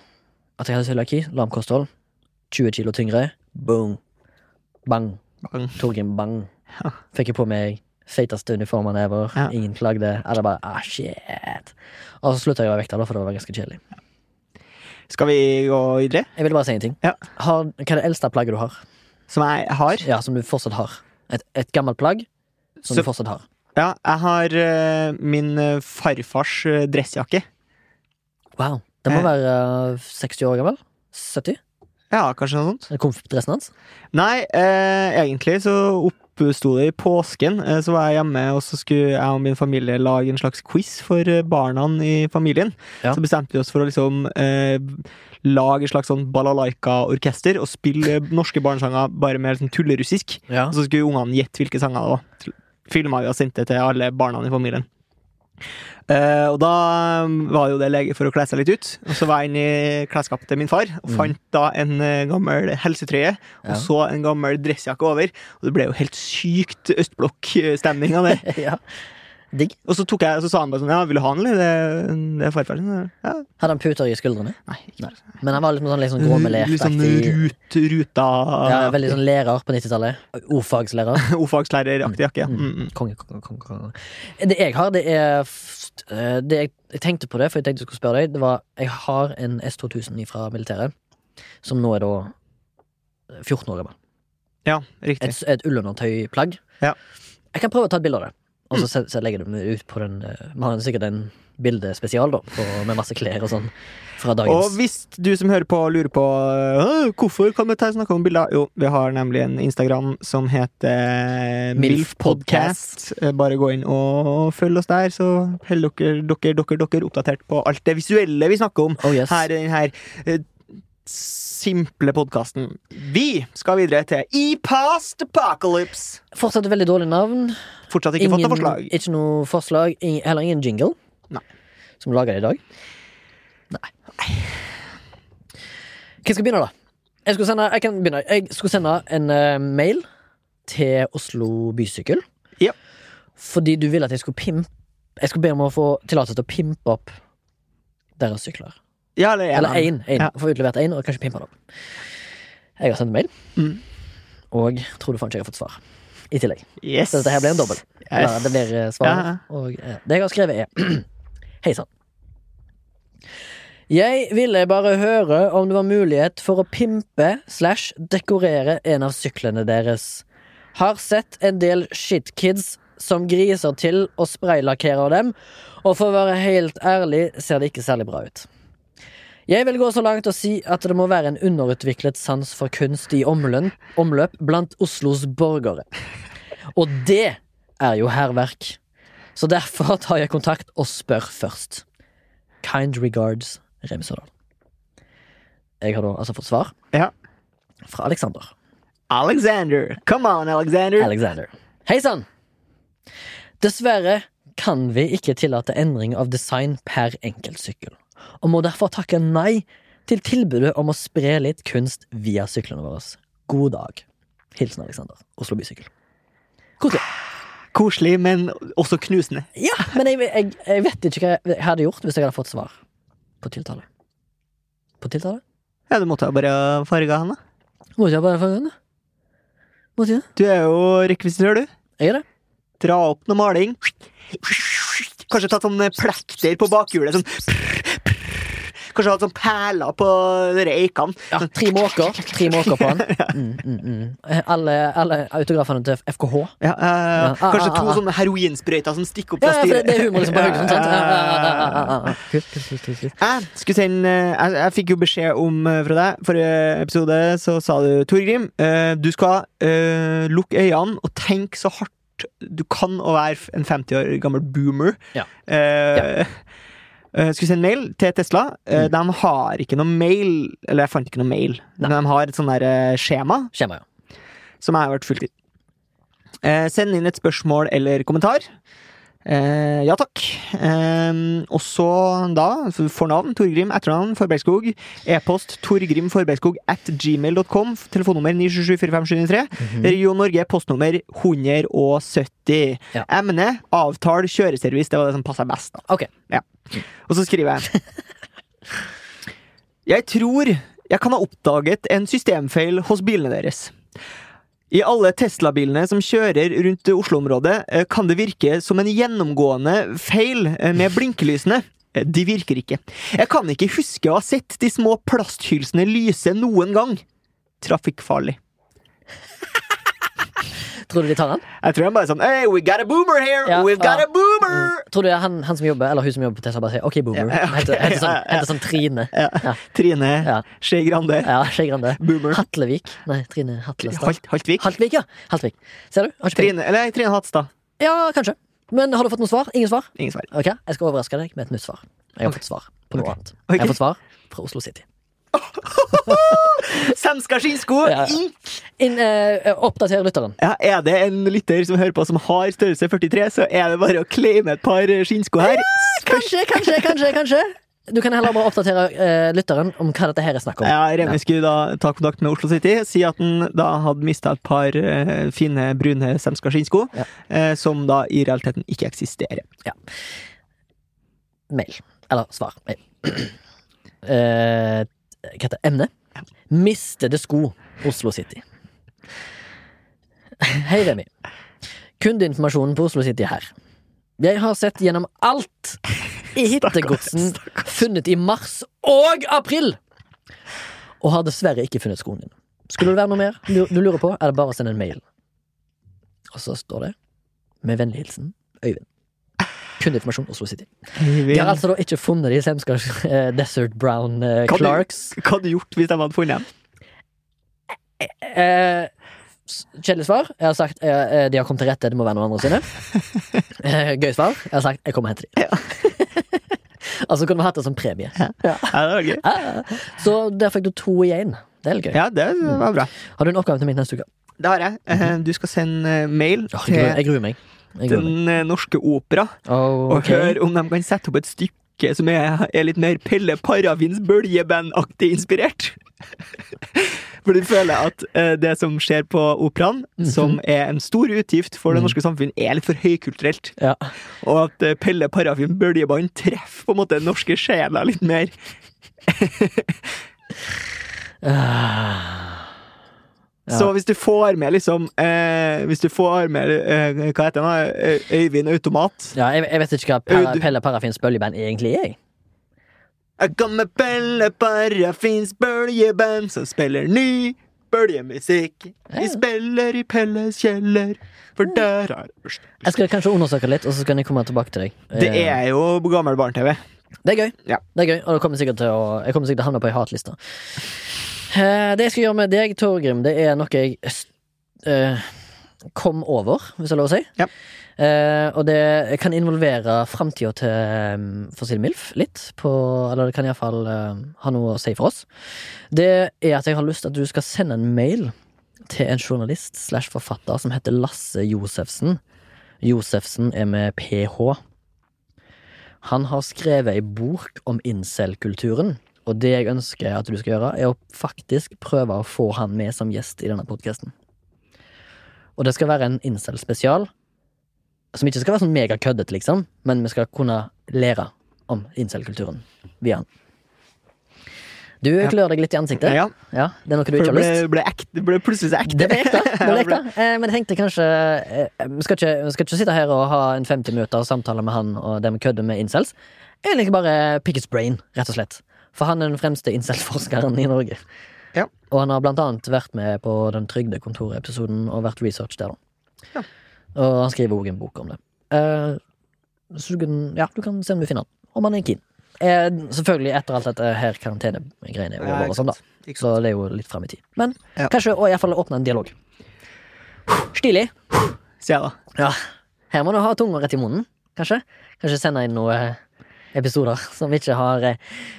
S1: at jeg hadde cøliaki, lamkosthold, 20 kilo tyngre, boom, bang,
S2: Bang.
S1: Torgrim bang. Fikk jeg på meg feiteste uniformen ever.
S2: Ja.
S1: Ingen klagde. Eller bare ah, shit. Og så slutta jeg å være vekter, da, for det var ganske kjedelig.
S2: Skal vi gå videre?
S1: Jeg vil bare si en ting.
S2: Ja.
S1: Har, hva er det eldste plagget du har?
S2: Som jeg har?
S1: Ja, Som du fortsatt har? Et, et gammelt plagg som
S2: Så-
S1: du fortsatt har?
S2: Ja, jeg har uh, min eh, farfars uh, dressjakke.
S1: Wow. Den må
S2: Eh.
S1: være uh, 60 år gammel? 70?
S2: Ja, kanskje noe sånt.
S1: Komfdressen hans?
S2: Nei, eh, egentlig så oppsto det i påsken. Eh, så var jeg hjemme, og så skulle jeg og min familie lage en slags quiz for eh, barna i familien.
S1: Ja.
S2: Så bestemte vi oss for å liksom eh, lage et slags sånn balalaika-orkester og spille norske barnesanger bare med sånn tullerussisk.
S1: Ja.
S2: Og så skulle ungene gjette hvilke sanger det var. Filma vi og sendte til alle barna i familien. Eh, og da um, var jo det lege for å kle seg litt ut. Og så var jeg inne i klesskapet til min far og
S1: Mm.
S2: fant da en eh, gammel helsetrøye. Og
S1: Ja.
S2: så en gammel dressjakke over. Og det ble jo helt sykt østblokk-stemning av det.
S1: ja. Digg.
S2: Og så, tok jeg, så sa han bare sånn Ja, vil du ha den, eller? Det, det er farfar sin. Ja,
S1: Hadde han puter i skuldrene?
S2: nei.
S1: Nei. Men han var litt sånn, litt sånn gråmelert.
S2: Litt sånn rut, ruta
S1: Ja, veldig sånn lærer på 90-tallet. Ordfagslærer.
S2: Ordfagslæreraktig jakke. Ja.
S1: Mm.
S2: Mm, mm.
S1: Konge, konge, konge, konge. Det jeg har, det er eh, det jeg, jeg tenkte på det, for jeg tenkte jeg skulle spørre deg. Det var Jeg har en S2000 fra militæret, som nå er da 14 år gammel.
S2: Ja, riktig.
S1: Et, et ullundertøyplagg.
S2: Ja.
S1: Jeg kan prøve å ta et bilde av det, og så, så legger det ut på den eh, Vi har sikkert en bildespesial, da, på, med masse klær og sånn, fra
S2: Og hvis du som hører på lurer på hvorfor kan vi ta snakke om bilder Jo, vi har nemlig en Instagram som heter
S1: Milf
S2: Milf Podcast. Eh, Bare gå inn og følg oss der, så holder dere, dere, dere, dere oppdatert på alt det visuelle vi snakker om
S1: Oh yes.
S2: her i denne simple podkasten. Vi skal videre til E Past Apocalypse.
S1: Fortsatt et veldig dårlig navn.
S2: Fortsatt ikke fått noe forslag.
S1: Ikke noe forslag. Ingen, heller ingen jingle.
S2: Nei.
S1: Som det i dag. Nei. Hvem skal begynne, da? Jeg skulle sende, jeg kan begynne. Jeg skulle sende en uh, mail til Oslo Bysykkel.
S2: Ja.
S1: Fordi du ville at jeg skulle pimpe Jeg skulle be om å få tillatelse til å pimpe opp deres sykler.
S2: Ja, eller
S1: Eller én.
S2: Ja.
S1: Få utlevert én, og kanskje pimpe den opp. Jeg har sendt mail,
S2: Mm.
S1: og tror du faen ikke jeg har fått svar. I tillegg.
S2: Yes.
S1: Så dette her blir en dobbel. Eller
S2: Yes.
S1: det blir eh, svar.
S2: Ja.
S1: Og eh, det jeg har skrevet, er Hei sann. Jeg ville bare høre om det var mulighet for å pimpe slash dekorere en av syklene deres. Har sett en del shitkids som griser til og spraylakkerer dem, og for å være helt ærlig ser det ikke særlig bra ut. Jeg vil gå så langt å si at det må være en underutviklet sans for kunst i omløn, omløp blant Oslos borgere. Og det er jo hærverk. Så derfor tar jeg kontakt og spør først. Kind regards, Remsødal. Jeg har da altså fått svar
S2: Ja.
S1: fra Alexander.
S2: Alexander. Come on, Alexander.
S1: Alexander. Hei sann! Dessverre kan vi ikke tillate endring av design per enkeltsykkel, og må derfor takke nei til tilbudet om å spre litt kunst via syklene våre. God dag. Hilsen Alexander. Oslo Bysykkel. Koselig.
S2: Koselig, men også knusende.
S1: Ja, men jeg, jeg, jeg vet ikke hva jeg hadde gjort hvis jeg hadde fått svar på tiltale. På tiltale?
S2: Ja, du måtte ha bare farga han, da.
S1: Måtte jeg bare få henne? Måtte jeg?
S2: Du er jo rekvisitør, du.
S1: Jeg er det.
S2: Dra opp noe maling. Kanskje tatt sånn plekter på bakhjulet. Sånn Kanskje hatt sånn perler på reikene.
S1: Ja, tre måker. Tre måker på den. Mm, mm, mm. Alle, alle autografene til FKH.
S2: Ja, uh,
S1: Ja, ah,
S2: kanskje
S1: ah,
S2: to
S1: ah.
S2: sånne heroinsprøyter som stikker opp
S1: fra
S2: fra
S1: ja, det, det er humor liksom på Haugesund, sant? Ja, ja, ja, ja, ja, ja.
S2: Jeg skulle sende jeg, jeg fikk jo beskjed om eh, fra deg Forrige episode så sa du Torgrim, uh, du skal uh, lukke øynene og tenke så hardt du kan å være en 50 år gammel boomer.
S1: Ja.
S2: Eh, eh, skulle sende mail til Tesla. Uh,
S1: Mm.
S2: De har ikke noe mail Eller jeg fant ikke noe mail, men de har et sånn der uh, skjema
S1: Skjema, ja.
S2: som jeg har vært fulgt i. Send inn et spørsmål eller kommentar. Ja takk. Eh, og så da fornavn Torgrim etternavn Forbergskog. E-post torgrimforbergskog at gmail.com. Telefonnummer 9774573.
S1: -hmm.
S2: Region Norge, postnummer 170.
S1: Ja.
S2: Emne avtale kjøreservice. Det var det som passa best. da
S1: Ok.
S2: Og så skriver jeg Jeg tror jeg kan ha oppdaget en systemfeil hos bilene deres. I alle Tesla-bilene som kjører rundt Oslo-området, eh, kan det virke som en gjennomgående feil eh, med blinkelysene. Eh, De virker ikke. Jeg kan ikke huske å ha sett de små plasthylsene lyse noen gang. Trafikkfarlig.
S1: Tror du de tar han?
S2: Jeg tror han bare er sånn Hey, we got a boomer here!
S1: Ja,
S2: We've got
S1: ja.
S2: a boomer!
S1: Tror du han, han som jobber, eller hun som jobber på Tesla, bare sier OK, boomer?
S2: Ja,
S1: sånn,
S2: ja.
S1: sånn Trine.
S2: Ja. Trine
S1: Ja.
S2: Skei Grande.
S1: Ja, Skei Grande.
S2: Boomer.
S1: Hatlevik. Nei, Trine Hatlestad.
S2: Halt, Haltvik.
S1: Haltvik, ja. Haltvik. Ser du?
S2: Trine, eller Trine Hatstad.
S1: Ja, kanskje. Men har du fått noe svar? Ingen svar?
S2: Ingen svar.
S1: Ok, Jeg skal overraske deg med et nytt svar. Jeg har
S2: okay.
S1: fått svar på noe
S2: okay.
S1: annet. Jeg har fått svar fra Oslo City.
S2: Svenska skinnsko!
S1: Ja.
S2: Ink!
S1: Inn, uh, oppdater lytteren.
S2: Ja, er det en lytter som hører på som har størrelse 43, så er det bare å claime et par skinnsko her.
S1: Kanskje, kanskje, kanskje, kanskje. Du kan heller bare oppdatere uh, lytteren om hva dette her er snakk om.
S2: Ja, Remi skulle da ta kontakt med Oslo City, si at han da hadde mista et par uh, fine, brune svenska skinnsko,
S1: Ja.
S2: eh, som da i realiteten ikke eksisterer. Ja.
S1: Mail. Eller svar. Mail. Eh, hva heter det? Emne? Mistede sko, Oslo City. Hei, Remi. Kundeinformasjonen på Oslo City her. Jeg har sett gjennom alt i hittegodsen funnet i mars og april, og har dessverre ikke funnet skoene din. Skulle det være noe mer du du lurer på, er det bare å sende en mail. Og så står det med vennlig hilsen Øyvind. Kundeinformasjon Oslo City. De har altså da ikke funnet de Semska eh, Desert Brown eh,
S2: Kan du-
S1: Clarks.
S2: Hva hadde du gjort hvis de hadde funnet dem?
S1: Eh, Kjedelig svar. Jeg har sagt eh, eh, de har kommet til rette, det må være noen andre sine. Eh, gøy svar. Jeg har sagt jeg kommer og henter de. altså kunne vi hatt det som premie.
S2: Ja, det var gøy.
S1: Så der fikk du to i én. Det er litt gøy.
S2: Ja, det var bra.
S1: Har du en oppgave til meg neste uke?
S2: Det har jeg. Eh, Du skal sende eh, mail
S1: Åh, jeg gruer meg.
S2: Den eh, norske opera og
S1: Ok.
S2: høre om de kan sette opp et stykke som er, er litt mer Pelle Parafins bøljeband-aktig inspirert. For du føler at eh, det som skjer på operaen, som er en stor utgift for det
S1: Mhm.
S2: norske samfunn, er litt for høykulturelt.
S1: Ja.
S2: Og at eh, Pelle Parafin bøljeband treffer på en måte den norske sjela litt mer.
S1: Ah. Ja.
S2: Så hvis du får med liksom eh, Hvis du får med eh, Hva heter han? da? Øyvind Automat.
S1: Ja, jeg, jeg vet ikke hva Pelle, Pelle Parafins bøljeband egentlig er. jeg.
S2: Kommer Pelle Parafins bøljeband som spiller ny bøljemusikk.
S1: Ja.
S2: Vi spiller i Pelles kjeller, for der er
S1: Jeg skal kanskje undersøke litt, og så skal jeg komme tilbake til deg.
S2: Det
S1: Eh,
S2: er jo gammel barne-TV.
S1: Det er gøy.
S2: Ja.
S1: Det er gøy, og det kommer sikkert til å, jeg kommer sikkert til å havne på ei hatliste. Eh, Det jeg skal gjøre med deg, Torgrim, det er noe jeg uh, kom over, hvis det er lov å si.
S2: Ja.
S1: Uh, og det kan involvere framtida til um, Fossil Milf litt. På, eller det kan iallfall uh, ha noe å si for oss. Det er at jeg har lyst til at du skal sende en mail til en journalist slash forfatter som heter Lasse Josefsen. Josefsen er med ph. Han har skrevet ei bok om incel-kulturen, Og det jeg ønsker at du skal gjøre, er å faktisk prøve å få han med som gjest i denne podkasten. Og det skal være en incel-spesial, som ikke skal være sånn megakøddete, liksom, men vi skal kunne lære om incel-kulturen via han. Du klør deg litt i ansiktet.
S2: Ja,
S1: Ja, Det er noe du ikke har lyst?
S2: ble, ble, det ble plutselig så ekte.
S1: Det ble ekte. Det ble ekte. Eh, men jeg tenkte kanskje eh, Vi skal ikke, vi skal ikke sitte her og ha en 50 minutter samtale med han og det vi kødder med incels. Egentlig bare pick his brain, rett og slett. For han er den fremste incel-forskeren i Norge.
S2: Ja.
S1: Og han har blant annet vært med på den Trygdekontoret-episoden og vært research der.
S2: Ja.
S1: Og han skriver òg en bok om det. Eh, så du kan, ja, du kan se om du finner han, om han er keen. Eh, selvfølgelig etter alt dette her karantenegreiene er over,
S2: ja,
S1: og sånn da så det er jo litt frem i tid. Men
S2: Ja.
S1: kanskje og iallfall åpne en dialog. Stilig.
S2: Sier jeg da.
S1: Ja. Her må du ha tunga rett i munnen, kanskje. Kanskje sende inn noe episoder som ikke har eh,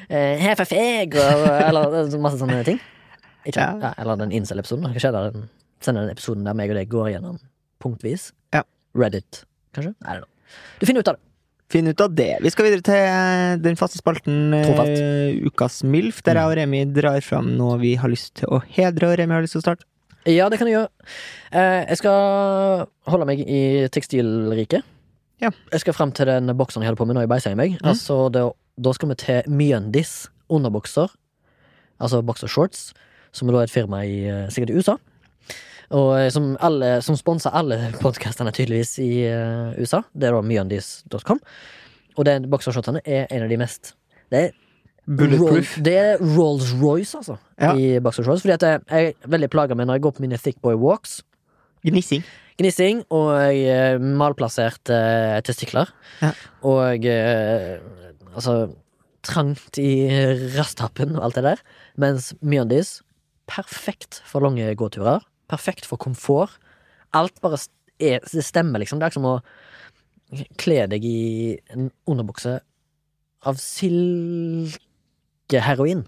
S1: eh, 'Her for og eller eh, masse sånne ting. Ikke,
S2: Ja.
S1: ja. eller den incel-episoden. Hva skjer der? Den- sender den episoden der meg og deg går igjennom punktvis.
S2: Ja.
S1: Reddit, kanskje? Nei. Du finner ut av det.
S2: Finn ut av det. Vi skal videre til eh, den faste spalten
S1: uh,
S2: Ukas MILF, der jeg og Remi drar fram noe vi har lyst til å hedre, og Remi har lyst til å starte.
S1: Ja, det kan du gjøre. Uh, jeg skal holde meg i tekstilriket.
S2: Ja.
S1: Jeg skal frem til den bokseren jeg hadde på meg nå beisa i meg.
S2: Mm.
S1: Altså, det, da skal vi til Mjøndis underbokser, Altså boksershorts, som er da et firma i eh, sikkert i USA. Og eh, som, alle, som sponser alle podkastene tydeligvis i uh, USA. Det er da mjøndis.com. Og den boxershortsene er en av de mest Det er
S2: Bulletproof.
S1: Roll, det er Rolls-Royce, altså,
S2: Ja.
S1: i boksershorts. Fordi at jeg jeg er veldig plaga med når jeg går på mine thick boy walks.
S2: Gnissing.
S1: Gnissing og eh, malplasserte eh, testikler.
S2: Ja.
S1: Og eh, altså trangt i rasthappen og alt det der. Mens Mjøndis, perfekt for lange gåturer. Perfekt for komfort. Alt bare er, det stemmer, liksom. Det er som å kle deg i en underbukse av silkeheroin.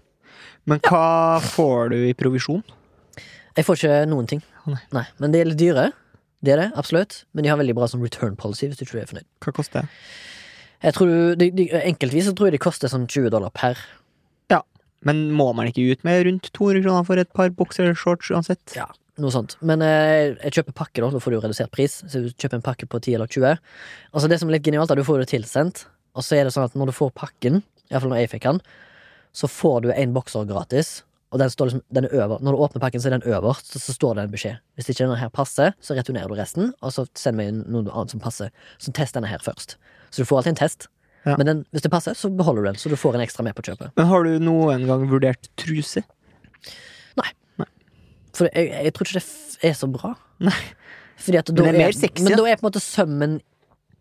S2: Men hva får du i provisjon?
S1: Jeg får ikke noen ting.
S2: Nei.
S1: Nei, Men de er litt dyre. Det er det, absolutt. Men de har veldig bra sånn return policy hvis du ikke er fornøyd.
S2: Hva koster det?
S1: Jeg tror de, de, Enkeltvis så tror jeg de koster sånn 20 dollar per.
S2: Ja, Men må man ikke ut med rundt 200 kroner for et par boksershorts uansett?
S1: Ja, noe sånt. Men eh, jeg kjøper pakke, da. Da får du jo redusert pris. Så du kjøper en pakke på 10 eller 20. Altså Det som er litt genialt, er at du får det tilsendt. Og så er det sånn at når du får pakken, iallfall når jeg fikk den, så får du en bokser gratis. Og den står liksom, den er øver. Når du åpner pakken, så er den øverst, så, så står det en beskjed. Hvis ikke denne her passer, så returnerer du resten, og så sender vi inn noe annet som passer. Så test denne her først. Så du får alltid en test.
S2: Ja.
S1: Men den, hvis det passer, så beholder du den, så du får en ekstra med på kjøpet.
S2: Men har du noen gang vurdert truse?
S1: For jeg, jeg tror ikke det er så bra.
S2: Nei.
S1: Fordi at da
S2: Men er sexy,
S1: Men
S2: da
S1: er på en måte sømmen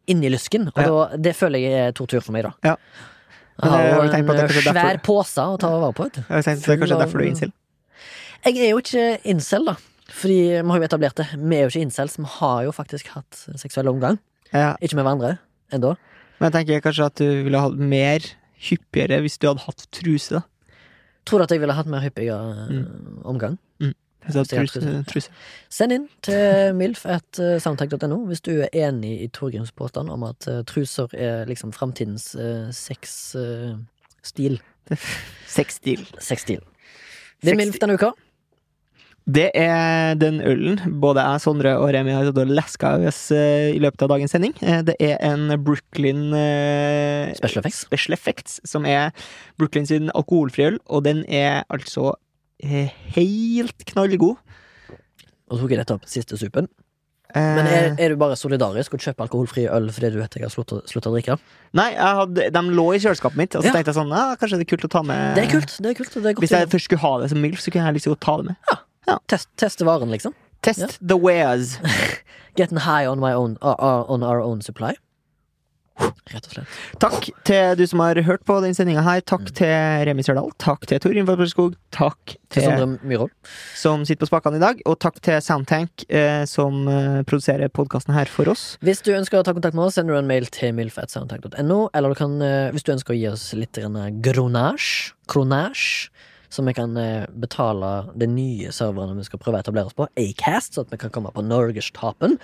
S1: inni lysken, og
S2: Ja.
S1: da, det føler jeg er tortur for meg, da.
S2: Ja. Men jeg
S1: har
S2: har tenkt på at det er kanskje
S1: svær
S2: derfor-
S1: pose å ta vare på.
S2: Jeg har tenkt, det er kanskje derfor du er incel?
S1: Jeg er jo ikke incel, da. Fordi vi har jo etablert det. Vi er jo ikke incels. Vi har jo faktisk hatt seksuell omgang.
S2: Ja.
S1: Ikke med hverandre ennå.
S2: Men jeg tenker kanskje at du ville hatt mer hyppigere hvis du hadde hatt truse, da.
S1: Tror du at jeg ville hatt mer hyppigere
S2: Mm.
S1: eh, omgang?
S2: Truse, truse.
S1: Send inn til milf.soundtech.no hvis du er enig i Torgrims påstand om at eh, truser er liksom framtidens uh, sexstil.
S2: Sexstil.
S1: Sexstil. Det er MILF denne uka.
S2: Det er den ølen både jeg, Sondre og Remi har leska i oss eh, i løpet av dagens sending. Eh, Det er en Brooklyn eh,
S1: Special Effects.
S2: Special Effects, som er Brooklyn sin alkoholfri øl, og den er altså eh, helt knallgod.
S1: Og tok jeg nettopp siste supen.
S2: Eh,
S1: Men er, er du bare solidarisk og kjøper alkoholfri øl fordi du vet jeg har sluttet å drikke?
S2: Nei, hadde, de lå i kjøleskapet mitt, og så
S1: Ja.
S2: tenkte jeg sånn ah, Kanskje det er kult å ta med
S1: Det er kult. det er kult det er
S2: Hvis jeg først skulle ha det som MILF, så kunne jeg liksom ta det med.
S1: test, teste varen, liksom.
S2: Test
S1: Ja.
S2: the wares.
S1: Getting high on, my own, uh, uh, on our own supply. Rett og slett.
S2: Takk til du som har hørt på denne sendinga her. Takk
S1: Mm.
S2: til Remi Sørdal. Takk til Tor Ingvar Skog. Takk
S1: Til
S2: til
S1: Sondre Myhrvold.
S2: som sitter på spakene i dag. Og takk til Soundtank, eh, som eh, produserer podkasten her for oss.
S1: Hvis du ønsker å ta kontakt med oss, sender du en mail til milf.soundtank.no. Eller du kan, eh, hvis du ønsker å gi oss litt grunasj kronasj, så vi kan eh, betale de nye serverne vi skal prøve å etablere oss på, Acast, så at vi kan komme på Norgestoppen.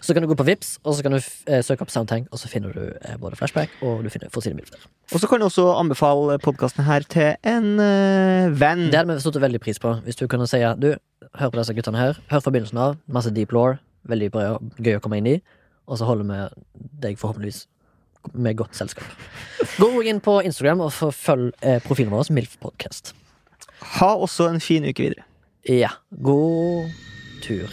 S1: Så kan du gå på Vips, og så kan du eh, søke opp Soundtank, og så finner du eh, både Flashback og du finner Fossilbilder.
S2: Og så kan du også anbefale podkasten her til en uh, venn.
S1: Det hadde vi satt veldig pris på, hvis du kunne si du, hør på disse guttene her, hør forbindelsen av, masse deep law, veldig bra, gøy å komme inn i, og så holder vi deg forhåpentligvis med godt selskap. Gå inn på Instagram og følg eh, profilen vår, MILF Podcast.
S2: Ha også en fin uke videre.
S1: Ja, god tur.